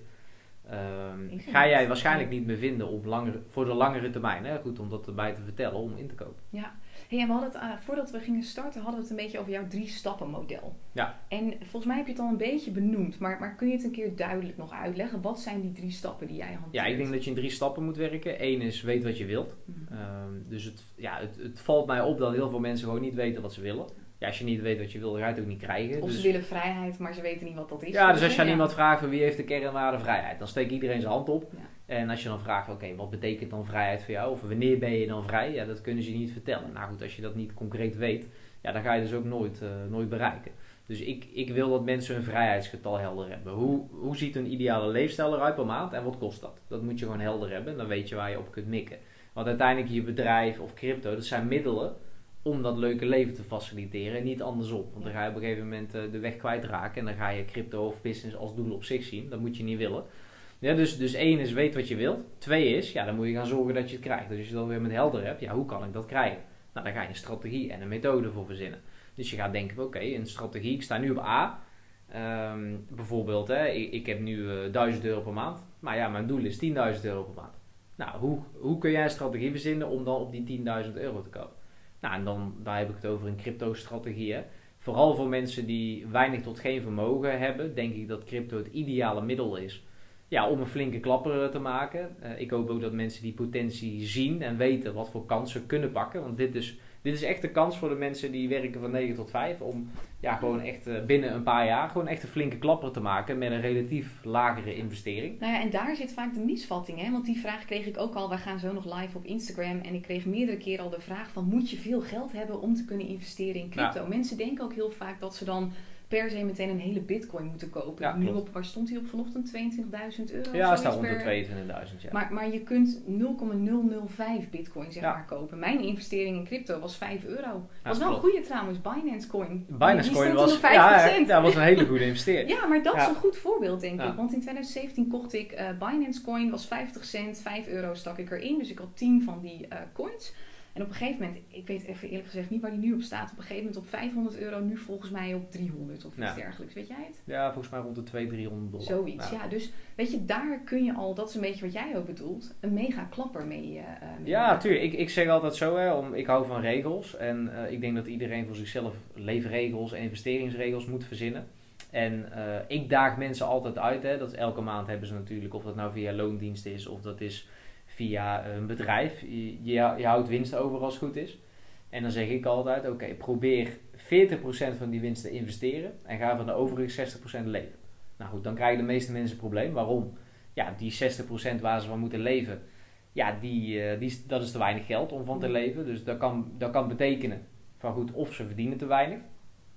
Um, ga jij waarschijnlijk niet meer vinden op langere, voor de langere termijn. Hè? Goed om dat erbij te vertellen, om in te kopen. Ja, hey, en we hadden het, uh, voordat we gingen starten, hadden we het een beetje over jouw drie stappen model. Ja. En volgens mij heb je het al een beetje benoemd, maar, maar kun je het een keer duidelijk nog uitleggen? Wat zijn die drie stappen die jij hanteert? Ja, ik denk dat je in drie stappen moet werken. Eén is weet wat je wilt. Mhm. Um, dus het, ja, het, het valt mij op dat heel veel mensen gewoon niet weten wat ze willen ja, als je niet weet wat je wil, dan ga je het ook niet krijgen. Of dus... ze willen vrijheid, maar ze weten niet wat dat is. Ja, dus als je aan iemand vraagt van wie heeft de kernwaarde vrijheid, dan steekt iedereen zijn hand op. En als je dan vraagt, oké, wat betekent dan vrijheid voor jou? Of wanneer ben je dan vrij? Ja, dat kunnen ze niet vertellen. Nou goed, als je dat niet concreet weet, ja, dan ga je dus ook nooit, uh, nooit bereiken. Dus ik, ik wil dat mensen hun vrijheidsgetal helder hebben. Hoe, hoe ziet een ideale leefstijl eruit per maand en wat kost dat? Dat moet je gewoon helder hebben en dan weet je waar je op kunt mikken. Want uiteindelijk je bedrijf of crypto, dat zijn middelen om dat leuke leven te faciliteren en niet andersom. Want dan ga je op een gegeven moment uh, de weg kwijtraken en dan ga je crypto of business als doel op zich zien. Dat moet je niet willen. Ja, dus, dus één is weet wat je wilt. Twee is, ja, dan moet je gaan zorgen dat je het krijgt. Dus als je dat weer met helder hebt, ja, hoe kan ik dat krijgen? Nou, dan ga je een strategie en een methode voor verzinnen. Dus je gaat denken, oké, een strategie, ik sta nu op A. Um, bijvoorbeeld, hè, ik, ik heb nu uh, eh, 1000 euro per maand. Maar ja, mijn doel is 10.000 euro per maand. Nou, hoe, hoe kun jij een strategie verzinnen om dan op die 10.000 euro te komen? Nou, en dan daar heb ik het over een crypto-strategie. Vooral voor mensen die weinig tot geen vermogen hebben, denk ik dat crypto het ideale middel is ja, om een flinke klapper te maken. Uh, ik hoop ook dat mensen die potentie zien en weten wat voor kansen kunnen pakken. Want dit is dit is echt de kans voor de mensen die werken van 9 tot 5 om ja, gewoon echt uh, binnen een paar jaar gewoon echt een flinke klapper te maken met een relatief lagere investering. Nou ja, en daar zit vaak de misvatting, hè? want die vraag kreeg ik ook al. Wij gaan zo nog live op Instagram en ik kreeg meerdere keren al de vraag van moet je veel geld hebben om te kunnen investeren in crypto? Mensen denken ook heel vaak dat ze dan per se meteen een hele bitcoin moeten kopen. Ja, nu op, waar stond hij op vanochtend? 22.000 euro? Ja, staat rond de 22.000. Ja. Maar, maar je kunt 0,005 bitcoin zeg maar kopen. Mijn investering in crypto was 5 euro. was wel een goede trouwens, Binance Coin. Binance Coin was, 5%. Ja, ja, was een hele goede investering. ja, maar dat is een goed voorbeeld denk ik. Want in 2017 kocht ik uh, Binance Coin, was 50 cent, 5 euro stak ik erin. Dus ik had 10 van die uh, coins. En op een gegeven moment, ik weet even eerlijk gezegd niet waar die nu op staat. Op een gegeven moment op 500 euro, nu volgens mij op 300 of iets dergelijks. Weet jij het? Ja, volgens mij rond de 200, 300 dollar. Zoiets, ja. Dus weet je, daar kun je al, dat is een beetje wat jij ook bedoelt, een mega klapper mee. Uh, ja, tuurlijk. Ik, ik zeg altijd zo, hè, om, ik hou van regels. En uh, ik denk dat iedereen voor zichzelf leefregels en investeringsregels moet verzinnen. En uh, ik daag mensen altijd uit. Hè, dat elke maand hebben ze natuurlijk, of dat nou via loondienst is, of dat is via een bedrijf. Je, je, houdt winst over als het goed is. En dan zeg ik altijd, oké, probeer 40% van die winst te investeren en ga van de overige 60% leven. Nou goed, dan krijgen de meeste mensen een probleem. Waarom? Ja, die 60% waar ze van moeten leven, ja, die, uh, die, dat is te weinig geld om van te leven. Dus dat kan, dat kan betekenen van goed, of ze verdienen te weinig,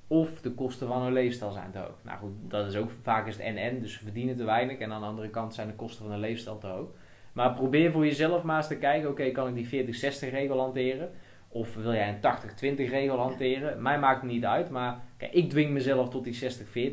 of de kosten van hun leefstijl zijn te hoog. Nou goed, dat is ook vaak is het en-en, dus ze verdienen te weinig en aan de andere kant zijn de kosten van hun leefstijl te hoog. Maar probeer voor jezelf maar eens te kijken, oké, kan ik die 40-60 regel hanteren? Of wil jij een 80-20 regel hanteren? Mij maakt het niet uit, maar kijk, ik dwing mezelf tot die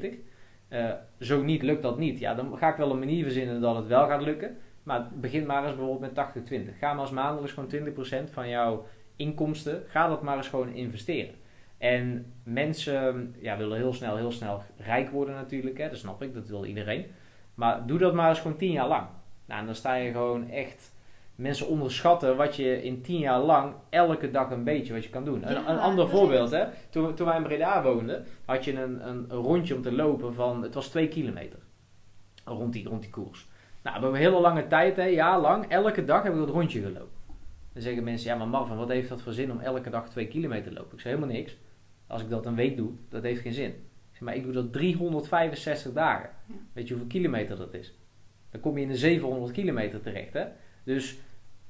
60-40. Uh, zo niet lukt dat niet. Ja, dan ga ik wel een manier verzinnen dat het wel gaat lukken. Maar begin maar eens bijvoorbeeld met 80-20. Ga maar eens maandelijks gewoon 20% van jouw inkomsten, ga dat maar eens gewoon investeren. En mensen ja, willen heel snel, heel snel rijk worden natuurlijk. Hè? Dat snap ik, dat wil iedereen. Maar doe dat maar eens gewoon 10 jaar lang. Nou, dan sta je gewoon echt. Mensen onderschatten wat je in tien jaar lang elke dag een beetje wat je kan doen. een, een, ander voorbeeld, hè? Toen, toen wij in Breda woonden, had je een, een, een, rondje om te lopen van, het was twee kilometer. Rond die, rond die koers. Nou, we hebben een hele lange tijd, hè, jaar lang, elke dag hebben we dat rondje gelopen. Dan zeggen mensen, ja maar Marvin, wat heeft dat voor zin om elke dag twee kilometer te lopen? Ik zeg helemaal niks. Als ik dat een week doe, dat heeft geen zin. Ik zeg, maar ik doe dat 365 dagen. Weet je hoeveel kilometer dat is? Dan kom je in de 700 kilometer terecht. Hè? Dus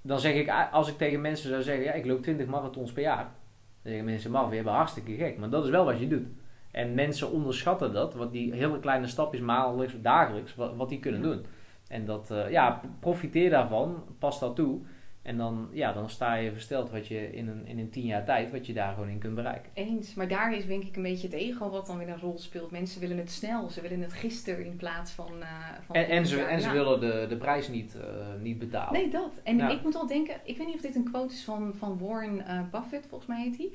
dan zeg ik, als ik tegen mensen zou zeggen, ja, ik loop 20 marathons per jaar. Dan zeggen mensen, Marvin, je bent hartstikke gek. Maar dat is wel wat je doet. En mensen onderschatten dat, wat die hele kleine stapjes maandelijks, dagelijks, wat, die kunnen doen. En dat, eh, ja, profiteer daarvan, pas dat toe. En dan, ja, dan sta je versteld wat je in een, in een tien jaar tijd, wat je daar gewoon in kunt bereiken. Eens, maar daar is denk ik een beetje het ego wat dan weer een rol speelt. Mensen willen het snel, ze willen het gisteren in plaats van. eh, van En, en ze, en ze willen de, de prijs niet, eh, niet betalen. Nee, dat. En Ja. ik moet al denken, ik weet niet of dit een quote is van, van Warren eh, Buffett, volgens mij heet hij.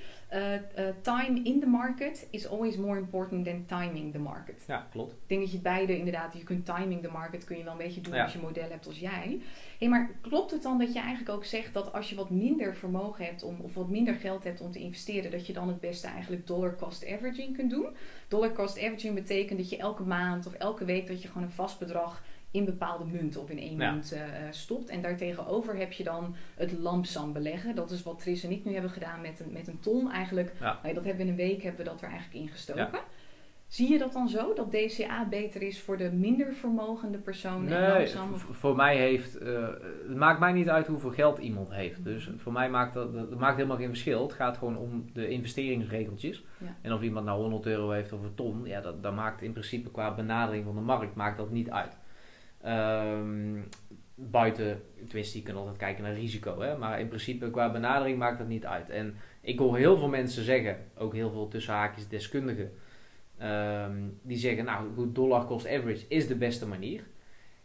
Time in the market is always more important than timing the market. Ja, klopt. Ik denk dat je het beide inderdaad, je kunt timing the market kun je wel een beetje doen Ja. als je een model hebt als jij. Maar klopt het dan dat je eigenlijk ook zegt dat als je wat minder vermogen hebt om, of wat minder geld hebt om te investeren, dat je dan het beste eigenlijk dollar cost averaging kunt doen? Dollar cost averaging betekent dat je elke maand of elke week dat je gewoon een vast bedrag in bepaalde munten of in één Ja. munt eh, eh, stopt. En daartegenover heb je dan het lamsam beleggen. Dat is wat Tris en ik nu hebben gedaan met een, met een ton. Eigenlijk, Ja. nou dat hebben we in een week hebben we dat er eigenlijk ingestoken. Zie je dat dan zo? Dat DCA beter is voor de minder vermogende persoon en Nee, langzaam? voor mij heeft, eh, het maakt mij niet uit hoeveel geld iemand heeft. Dus voor mij maakt dat, dat maakt helemaal geen verschil. Het gaat gewoon om de investeringsregeltjes. Ja. En of iemand nou 100 euro heeft of een ton, ja, dat, dat maakt in principe qua benadering van de markt maakt dat niet uit. Ehm, buiten, tenminste, je kunt altijd kijken naar risico, hè, maar in principe qua benadering maakt dat niet uit. En ik hoor heel veel mensen zeggen, ook heel veel tussen haakjes deskundigen, ehm, die zeggen, nou goed, dollar cost average is de beste manier.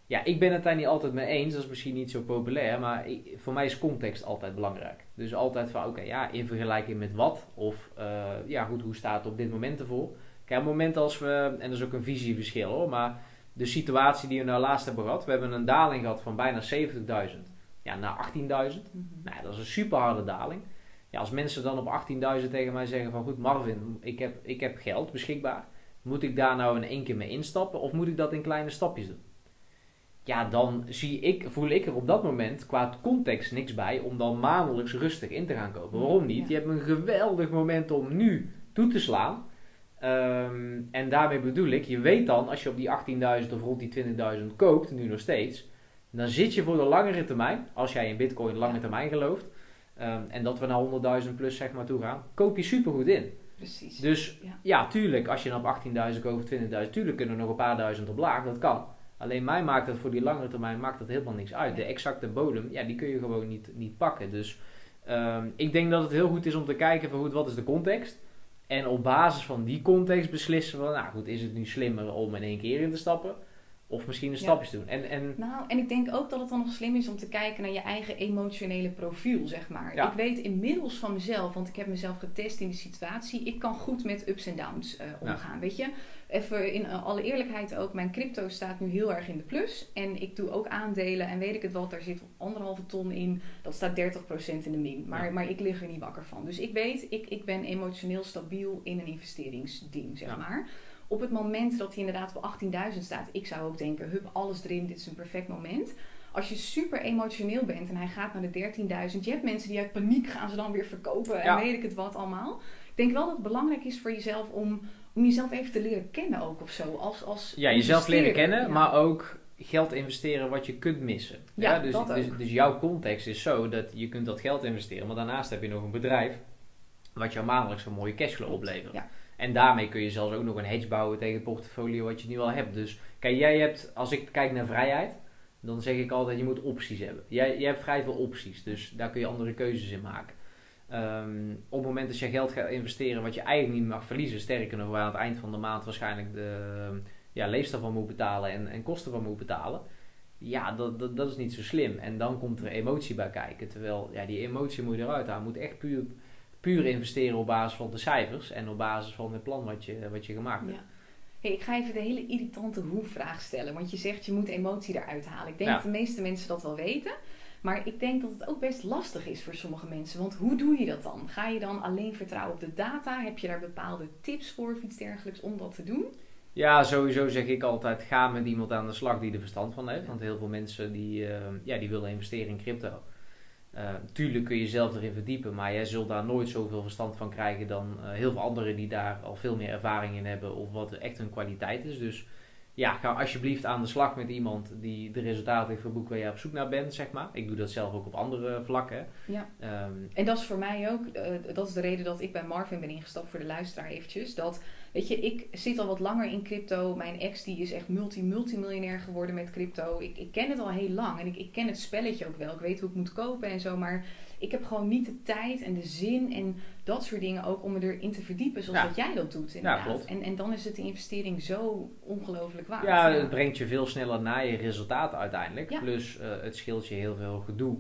Ja, ik ben het daar niet altijd mee eens, dat is misschien niet zo populair, maar voor mij is context altijd belangrijk. Dus altijd van, oké, ja, in vergelijking met wat? Of, eh, ja goed, hoe staat het op dit moment ervoor? Kijk, op het moment als we, en dat is ook een visieverschil hoor, maar de situatie die we nou laatst hebben gehad, we hebben een daling gehad van bijna 70.000 ja, naar 18.000. Mhm. Nou, dat is een super harde daling. Ja, als mensen dan op 18.000 tegen mij zeggen van goed Marvin, ik heb, ik heb geld beschikbaar. Moet ik daar nou in één keer mee instappen of moet ik dat in kleine stapjes doen? Ja, dan zie ik, voel ik er op dat moment qua context niks bij om dan maandelijks rustig in te gaan kopen. Waarom niet? Je hebt een geweldig moment om nu toe te slaan. Ehm, en daarmee bedoel ik, je weet dan als je op die 18.000 of rond die 20.000 koopt, nu nog steeds, dan zit je voor de langere termijn, als jij in bitcoin lange termijn gelooft, ehm, en dat we naar 100.000 plus zeg maar toe gaan, koop je supergoed in. Precies. Dus Ja. ja, tuurlijk, als je dan op 18.000 koopt of 20.000, tuurlijk kunnen er nog een paar duizend op laag, dat kan. Alleen mij maakt het voor die langere termijn maakt dat helemaal niks uit. De exacte bodem, ja, die kun je gewoon niet, niet pakken. Dus ehm, ik denk dat het heel goed is om te kijken van goed, wat is de context? En op basis van die context beslissen van, nou goed, is het nu slimmer om in één keer in te stappen? Of misschien een Ja. stapjes doen. En, en Nou, en ik denk ook dat het dan nog slim is om te kijken naar je eigen emotionele profiel, zeg maar. Ja. Ik weet inmiddels van mezelf, want ik heb mezelf getest in die situatie, ik kan goed met ups en downs eh, omgaan. Weet je, even in eh, alle eerlijkheid ook, mijn crypto staat nu heel erg in de plus. En ik doe ook aandelen en weet ik het wat, daar zit anderhalve ton in, dat staat 30% in de min. Maar, maar ik lig er niet wakker van. Dus ik weet, ik, ik ben emotioneel stabiel in een investeringsding, zeg maar. Op het moment dat hij inderdaad op 18.000 staat, ik zou ook denken, hup, alles erin, dit is een perfect moment. Als je super emotioneel bent en hij gaat naar de 13.000, je hebt mensen die uit paniek gaan ze dan weer verkopen en Ja. weet ik het wat allemaal. Ik denk wel dat het belangrijk is voor jezelf om, om jezelf even te leren kennen ook of zo. Als, als ja, jezelf leren kennen, Ja. maar ook geld investeren wat je kunt missen. Ja, dus, dus, dus jouw context is zo dat je kunt dat geld investeren, maar daarnaast heb je nog een bedrijf wat jou maandelijks een mooie cashflow oplevert. Ja. En daarmee kun je zelfs ook nog een hedge bouwen tegen het portfolio wat je nu al hebt. Dus kijk, jij hebt, als ik kijk naar vrijheid, dan zeg ik altijd, je moet opties hebben. Jij, jij hebt vrij veel opties, dus daar kun je andere keuzes in maken. Ehm, op het moment dat je geld gaat investeren wat je eigenlijk niet mag verliezen, sterker nog, waar aan het eind van de maand waarschijnlijk de ja, leefstijl van moet betalen en, en kosten van moet betalen. Ja, dat, dat, dat is niet zo slim. En dan komt er emotie bij kijken. Terwijl, ja, die emotie moet je eruit halen. Moet echt puur, puur investeren op basis van de cijfers en op basis van het plan wat je, wat je gemaakt hebt. Ja. Hey, ik ga even de hele irritante hoe-vraag stellen. Want je zegt je moet emotie eruit halen. Ik denk Ja. dat de meeste mensen dat wel weten. Maar ik denk dat het ook best lastig is voor sommige mensen. Want hoe doe je dat dan? Ga je dan alleen vertrouwen op de data? Heb je daar bepaalde tips voor of iets dergelijks om dat te doen? Ja, sowieso zeg ik altijd, ga met iemand aan de slag die er verstand van heeft. Want heel veel mensen die, eh, ja, die willen investeren in crypto. Uh, tuurlijk kun je zelf erin verdiepen, maar jij zult daar nooit zoveel verstand van krijgen dan heel veel anderen die daar al veel meer ervaring in hebben of wat echt hun kwaliteit is. Dus ja, ga alsjeblieft aan de slag met iemand die de resultaten heeft geboekt waar je op zoek naar bent, zeg maar. Ik doe dat zelf ook op andere vlakken. Ja. Ehm, en dat is voor mij ook, uh, dat is de reden dat ik bij Marvin ben ingestapt voor de luisteraar eventjes. Dat, weet je, ik zit al wat langer in crypto. Mijn ex die is echt multi-multimiljonair geworden met crypto. Ik, ik ken het al heel lang en ik, ik ken het spelletje ook wel. Ik weet hoe ik moet kopen en zo, maar ik heb gewoon niet de tijd en de zin en dat soort dingen ook om me erin te verdiepen zoals wat jij dat doet inderdaad. Ja, klopt. En, en dan is het de investering zo ongelooflijk waard. Ja, het brengt je veel sneller naar je resultaat uiteindelijk. Plus uh, het scheelt je heel veel gedoe.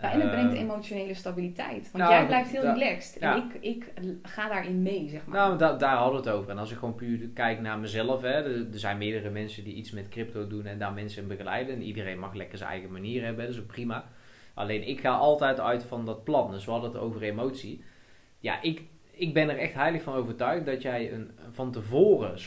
Ja, en het brengt ehm, emotionele stabiliteit. Want nou, jij blijft heel relaxed. En ik, ik ga daarin mee, zeg maar. Nou, da daar hadden we het over. En als ik gewoon puur kijk naar mezelf. Hè, er, zijn meerdere mensen die iets met crypto doen en daar mensen in begeleiden. En iedereen mag lekker zijn eigen manier hebben. Dat is ook prima. Alleen ik ga altijd uit van dat plan. Dus we hadden het over emotie. Ja, ik, ik ben er echt heilig van overtuigd dat jij een, van tevoren,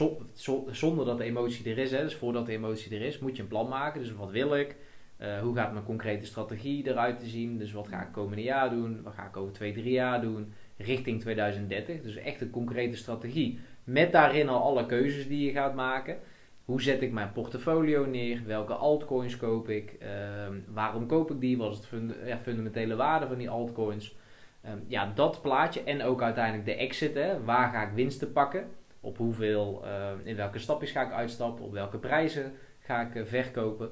zonder dat de emotie er is, hè, dus voordat de emotie er is, moet je een plan maken. Dus wat wil ik? Uh, hoe gaat mijn concrete strategie eruit te zien? Dus wat ga ik komende jaar doen? Wat ga ik over twee, drie jaar doen? Richting 2030. Dus echt een concrete strategie. Met daarin al alle keuzes die je gaat maken. Hoe zet ik mijn portfolio neer? Welke altcoins koop ik? Ehm, waarom koop ik die? Wat is het ja, fundamentele waarde van die altcoins? Ehm, ja, dat plaatje en ook uiteindelijk de exit. Waar ga ik winsten pakken? Op hoeveel, uh, in welke stapjes ga ik uitstappen? Op welke prijzen ga ik uh, verkopen?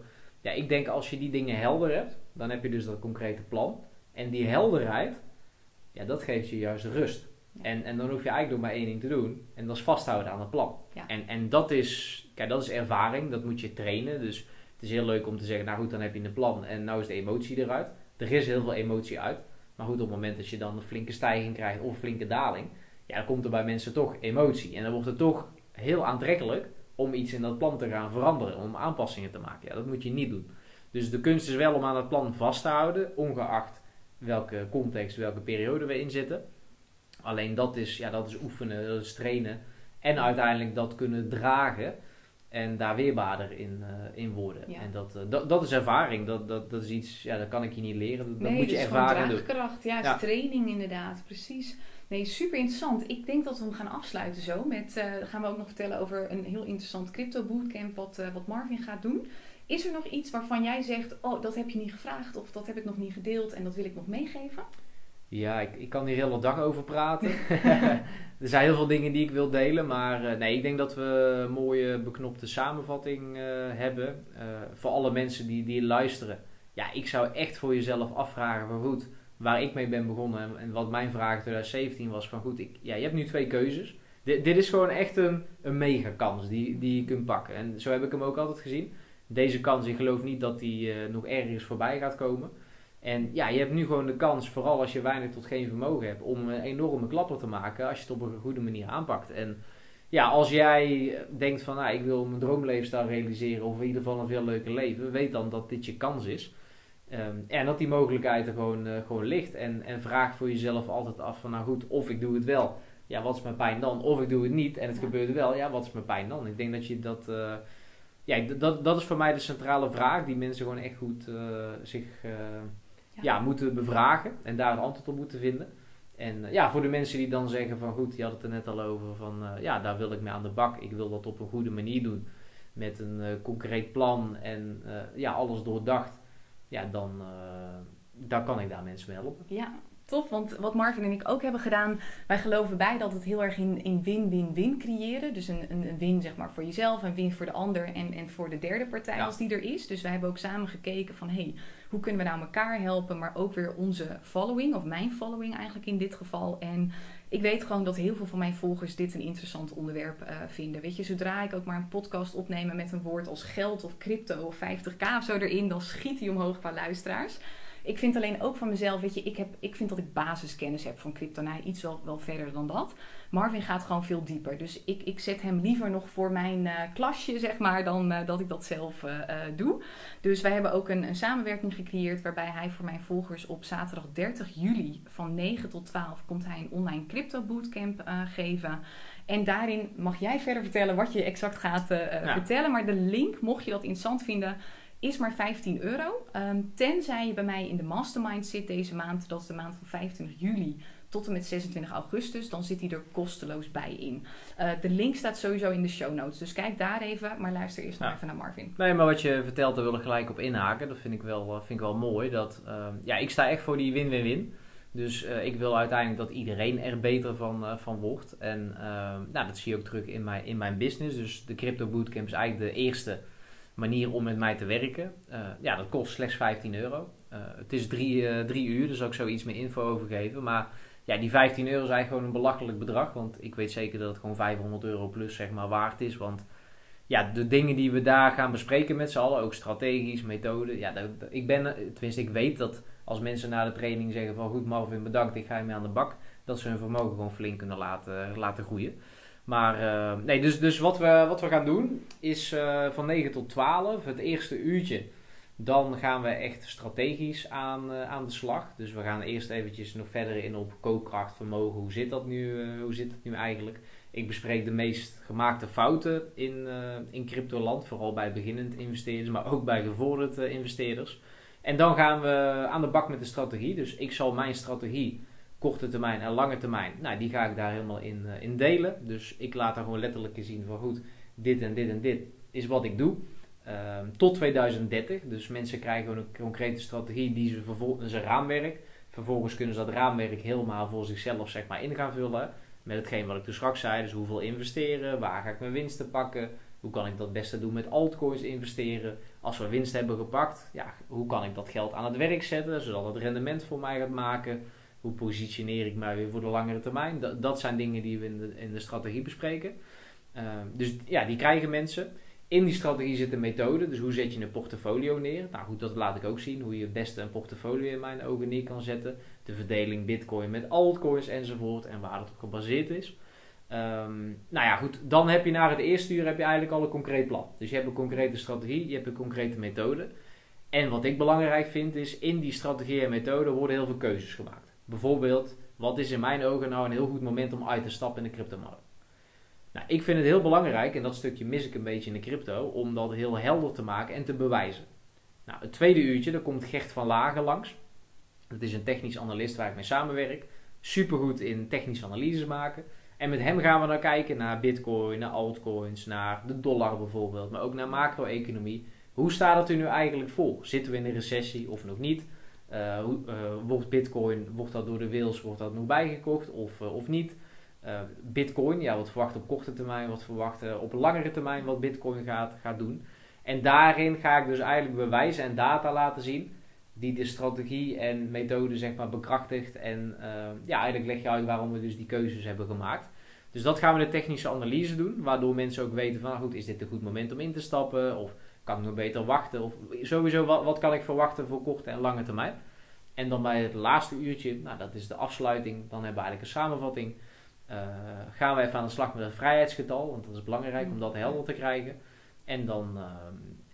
Ja, ik denk als je die dingen helder hebt, dan heb je dus dat concrete plan. En die helderheid, ja, dat geeft je juist rust. En, en dan hoef je eigenlijk nog maar één ding te doen. En dat is vasthouden aan het plan. En, en dat, is, kijk, dat is ervaring. Dat moet je trainen. Dus het is heel leuk om te zeggen, nou goed, dan heb je een plan. En nou is de emotie eruit. Er is heel veel emotie uit. Maar goed, op het moment dat je dan een flinke stijging krijgt of een flinke daling. Ja, dan komt er bij mensen toch emotie. En dan wordt het toch heel aantrekkelijk om iets in dat plan te gaan veranderen. Om aanpassingen te maken. Ja, dat moet je niet doen. Dus de kunst is wel om aan het plan vast te houden. Ongeacht welke context, welke periode we in zitten. Alleen dat is, ja, dat is oefenen, dat is trainen. En uiteindelijk dat kunnen dragen en daar weerbaarder in, uh, in worden. En dat, uh, dat, dat is ervaring. Dat, dat, dat is iets, ja, dat kan ik je niet leren. Dat, nee, moet je ervaren. doen. Ja, ja. Is training inderdaad, precies. Nee, super interessant. Ik denk dat we hem gaan afsluiten zo. Met, uh, gaan we ook nog vertellen over een heel interessant crypto bootcamp wat, wat Marvin gaat doen. Is er nog iets waarvan jij zegt, oh, dat heb je niet gevraagd of dat heb ik nog niet gedeeld en dat wil ik nog meegeven? Ja, ik, ik kan hier heel de dag over praten. er zijn heel veel dingen die ik wil delen, maar uh, nee, ik denk dat we een mooie beknopte samenvatting hebben. Voor alle mensen die, die luisteren. Ja, ik zou echt voor jezelf afvragen van goed, waar ik mee ben begonnen en, wat mijn vraag in 2017 was van goed, ik, ja, je hebt nu twee keuzes. Dit is gewoon echt een, een mega kans die, die je kunt pakken. En zo heb ik hem ook altijd gezien. Deze kans, ik geloof niet dat die nog ergens voorbij gaat komen. En ja, je hebt nu gewoon de kans, vooral als je weinig tot geen vermogen hebt, om een enorme klapper te maken als je het op een goede manier aanpakt. En ja, als jij denkt van, nou, ik wil mijn droomleefstijl realiseren of in ieder geval een veel leuker leven, weet dan dat dit je kans is. Um, en dat die mogelijkheid er gewoon, uh, gewoon ligt. En, en vraag voor jezelf altijd af van, nou goed, of ik doe het wel. Ja, wat is mijn pijn dan? Of ik doe het niet en het gebeurt wel. Ja, wat is mijn pijn dan? Ik denk dat je dat... Uh, ja, dat, dat is voor mij de centrale vraag die mensen gewoon echt goed uh, zich ja. moeten bevragen en daar een antwoord op moeten vinden. En ja, voor de mensen die dan zeggen van goed, je had het er net al over van ja, daar wil ik mee aan de bak. Ik wil dat op een goede manier doen. Met een concreet plan en ja, alles doordacht. Ja, dan daar kan ik daar mensen mee helpen. Ja, Tof, want wat Marvin en ik ook hebben gedaan, wij geloven bij dat het heel erg in, in win-win-win creëren. Dus een, een, win zeg maar voor jezelf, een win voor de ander en, en voor de derde partij als die er is. Dus wij hebben ook samen gekeken van hey, hoe kunnen we nou elkaar helpen, maar ook weer onze following, of mijn following eigenlijk in dit geval. En ik weet gewoon dat heel veel van mijn volgers dit een interessant onderwerp uh, vinden. Weet je, zodra ik ook maar een podcast opneem met een woord als geld of crypto of 50k of zo erin, dan schiet hij omhoog qua luisteraars. Ik vind alleen ook van mezelf, weet je, ik, heb, ik vind dat ik basiskennis heb van crypto. Nou, iets wel, wel verder dan dat. Marvin gaat gewoon veel dieper. Dus ik, ik zet hem liever nog voor mijn uh, klasje, zeg maar, dan uh, dat ik dat zelf uh, doe. Dus wij hebben ook een, een, samenwerking gecreëerd waarbij hij voor mijn volgers op zaterdag 30 juli van 9 tot 12 komt hij een online crypto bootcamp geven. En daarin mag jij verder vertellen wat je exact gaat vertellen. Maar de link, mocht je dat interessant vinden, is maar 15 euro. Ehm, tenzij je bij mij in de mastermind zit deze maand, dat is de maand van 25 juli tot en met 26 augustus, dan zit hij er kosteloos bij in. Uh, de link staat sowieso in de show notes, dus kijk daar even, maar luister eerst nog even naar Marvin. Nee, maar wat je vertelt, daar wil ik gelijk op inhaken. Dat vind ik wel, vind ik wel mooi. Dat, uh, ja, ik sta echt voor die win-win-win. Dus uh, ik wil uiteindelijk dat iedereen er beter van, uh, van wordt. En uh, nou, dat zie je ook terug in mijn, in mijn business. Dus de Crypto Bootcamp is eigenlijk de eerste manier om met mij te werken. ja, dat kost slechts 15 euro. het is drie, drie uur, dus ook zo iets meer info over geven. Maar ja, die 15 euro eigenlijk gewoon een belachelijk bedrag. Want ik weet zeker dat het gewoon 500 euro plus zeg maar waard is. Want ja, de dingen die we daar gaan bespreken met z'n allen, ook strategisch, methode. Ja, dat, ik ben, tenminste, ik weet dat als mensen na de training zeggen van goed Marvin, bedankt, ik ga je mee aan de bak. Dat ze hun vermogen gewoon flink kunnen laten, laten groeien. Maar uh, nee, dus, dus wat, we, wat we gaan doen is uh, van 9 tot 12, het eerste uurtje. Dan gaan we echt strategisch aan, uh, aan de slag. Dus we gaan eerst eventjes nog verder in op koopkracht, vermogen. Hoe zit dat nu, hoe zit het nu eigenlijk? Ik bespreek de meest gemaakte fouten in, in cryptoland. Vooral bij beginnend investeerders, maar ook bij gevorderd investeerders. En dan gaan we aan de bak met de strategie. Dus ik zal mijn strategie, korte termijn en lange termijn, nou, die ga ik daar helemaal in, uh, in delen. Dus ik laat daar gewoon letterlijk zien van goed, dit en dit en dit is wat ik doe. Uh, tot 2030. Dus mensen krijgen een concrete strategie die ze vervolgens een raamwerk. Vervolgens kunnen ze dat raamwerk helemaal voor zichzelf zeg maar, in gaan vullen. Met hetgeen wat ik dus straks zei. Dus hoeveel investeren, waar ga ik mijn winsten pakken, hoe kan ik dat beste doen met altcoins investeren? Als we winst hebben gepakt, ja, hoe kan ik dat geld aan het werk zetten, zodat het rendement voor mij gaat maken? Hoe positioneer ik mij weer voor de langere termijn? Dat, dat zijn dingen die we in de, in de strategie bespreken. Uh, dus ja, die krijgen mensen. In die strategie zit een methode, dus hoe zet je een portfolio neer? Nou goed, dat laat ik ook zien, hoe je het beste een portfolio in mijn ogen neer kan zetten. De verdeling bitcoin met altcoins enzovoort en waar het op gebaseerd is. Um, nou ja, goed. Dan heb je na het eerste uur heb je eigenlijk al een concreet plan. Dus je hebt een concrete strategie, je hebt een concrete methode. En wat ik belangrijk vind is, in die strategie en methode worden heel veel keuzes gemaakt. Bijvoorbeeld, wat is in mijn ogen nou een heel goed moment om uit te stappen in de cryptomarkt? Nou, ik vind het heel belangrijk, en dat stukje mis ik een beetje in de crypto, om dat heel helder te maken en te bewijzen. Nou, het tweede uurtje, daar komt Gert van Lagen langs. Dat is een technisch analist waar ik mee samenwerk. Supergoed in technische analyses maken. En met hem gaan we dan kijken naar bitcoin, naar altcoins, naar de dollar bijvoorbeeld, maar ook naar macro-economie. Hoe staat het er nu eigenlijk voor? Zitten we in een recessie of nog niet? Hoe, uh, wordt bitcoin, wordt dat door de wils, wordt dat nog bijgekocht of, uh, of niet? Bitcoin, ja, wat verwacht op korte termijn, wat verwacht op langere termijn wat bitcoin gaat, doen. En daarin ga ik dus eigenlijk bewijzen en data laten zien die de strategie en methode zeg maar bekrachtigt. En uh, ja, eigenlijk leg je uit waarom we dus die keuzes hebben gemaakt. Dus dat gaan we de technische analyse doen, waardoor mensen ook weten van, nou goed, is dit een goed moment om in te stappen? Of kan ik nog beter wachten? Of sowieso, wat, wat kan ik verwachten voor korte en lange termijn? En dan bij het laatste uurtje, nou dat is de afsluiting, dan hebben we eigenlijk een samenvatting. Uh, gaan we even aan de slag met het vrijheidsgetal, want dat is belangrijk om dat helder te krijgen. En dan, uh,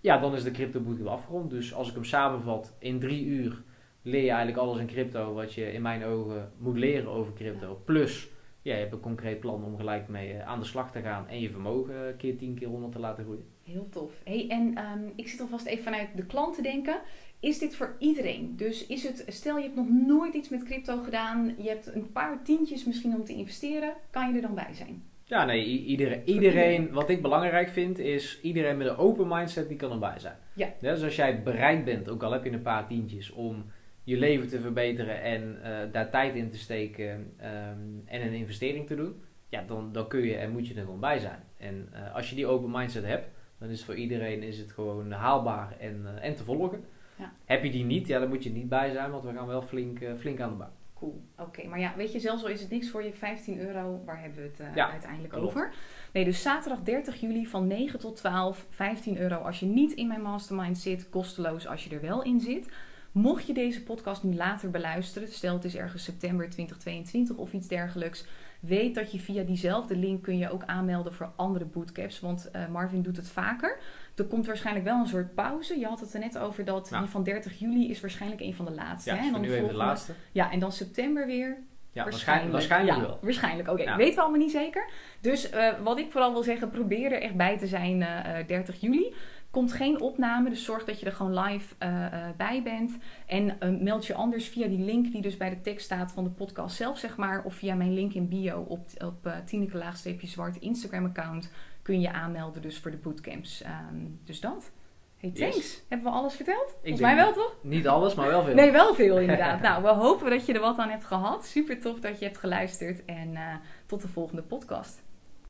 ja, dan is de crypto bootcamp afgerond. Dus als ik hem samenvat, in drie uur leer je eigenlijk alles in crypto wat je in mijn ogen moet leren over crypto. Plus, ja, je hebt een concreet plan om gelijk mee aan de slag te gaan en je vermogen keer 10, keer 100 te laten groeien. Heel tof. Hey, en um, ik zit alvast even vanuit de klant te denken. Is dit voor iedereen? Dus is het, stel je hebt nog nooit iets met crypto gedaan, je hebt een paar tientjes misschien om te investeren, kan je er dan bij zijn? Ja, nee, iedereen, iedereen, wat ik belangrijk vind, is iedereen met een open mindset die kan erbij zijn. Ja. Dus als jij bereid bent, ook al heb je een paar tientjes, om je leven te verbeteren en uh, daar tijd in te steken um, en een investering te doen, ja, dan, dan kun je en moet je er gewoon bij zijn. En uh, als je die open mindset hebt, dan is voor iedereen is het gewoon haalbaar en, uh, en te volgen. Ja. Heb je die niet, ja, dan moet je niet bij zijn, want we gaan wel flink, flink aan de bak. Cool. Oké, okay, maar ja, weet je, zelfs al is het niks voor je, 15 euro, waar hebben we het uh, ja, uiteindelijk klopt. over? Nee, dus zaterdag 30 juli van 9 tot 12, 15 euro als je niet in mijn mastermind zit, kosteloos als je er wel in zit. Mocht je deze podcast nu later beluisteren, stel het is ergens september 2022 of iets dergelijks, weet dat je via diezelfde link kun je ook aanmelden voor andere bootcamps, want uh, Marvin doet het vaker. Er komt waarschijnlijk wel een soort pauze. Je had het er net over dat die van 30 juli is waarschijnlijk een van de laatste. Ja, hè? En dan nu even de laatste. Ja, en dan september weer. Ja, waarschijnlijk, waarschijnlijk ja, wel. Waarschijnlijk, oké. Ja. Weten we allemaal niet zeker. Dus eh, wat ik vooral wil zeggen, probeer er echt bij te zijn eh, eh, 30 juli. Komt geen opname, dus zorg dat je er gewoon live eh, eh, bij bent. En eh, meld je anders via die link die dus bij de tekst staat van de podcast zelf, zeg maar. Of via mijn link in bio op, op Tineke Laagstreepje Zwart Instagram account kun je aanmelden dus voor de bootcamps. Ehm, dus dat. Hey, thanks. Yes. Hebben we alles verteld? Ik Volgens mij wel, toch? Niet alles, maar wel veel. Nee, wel veel inderdaad. nou, we hopen dat je er wat aan hebt gehad. Super tof dat je hebt geluisterd. En tot de volgende podcast.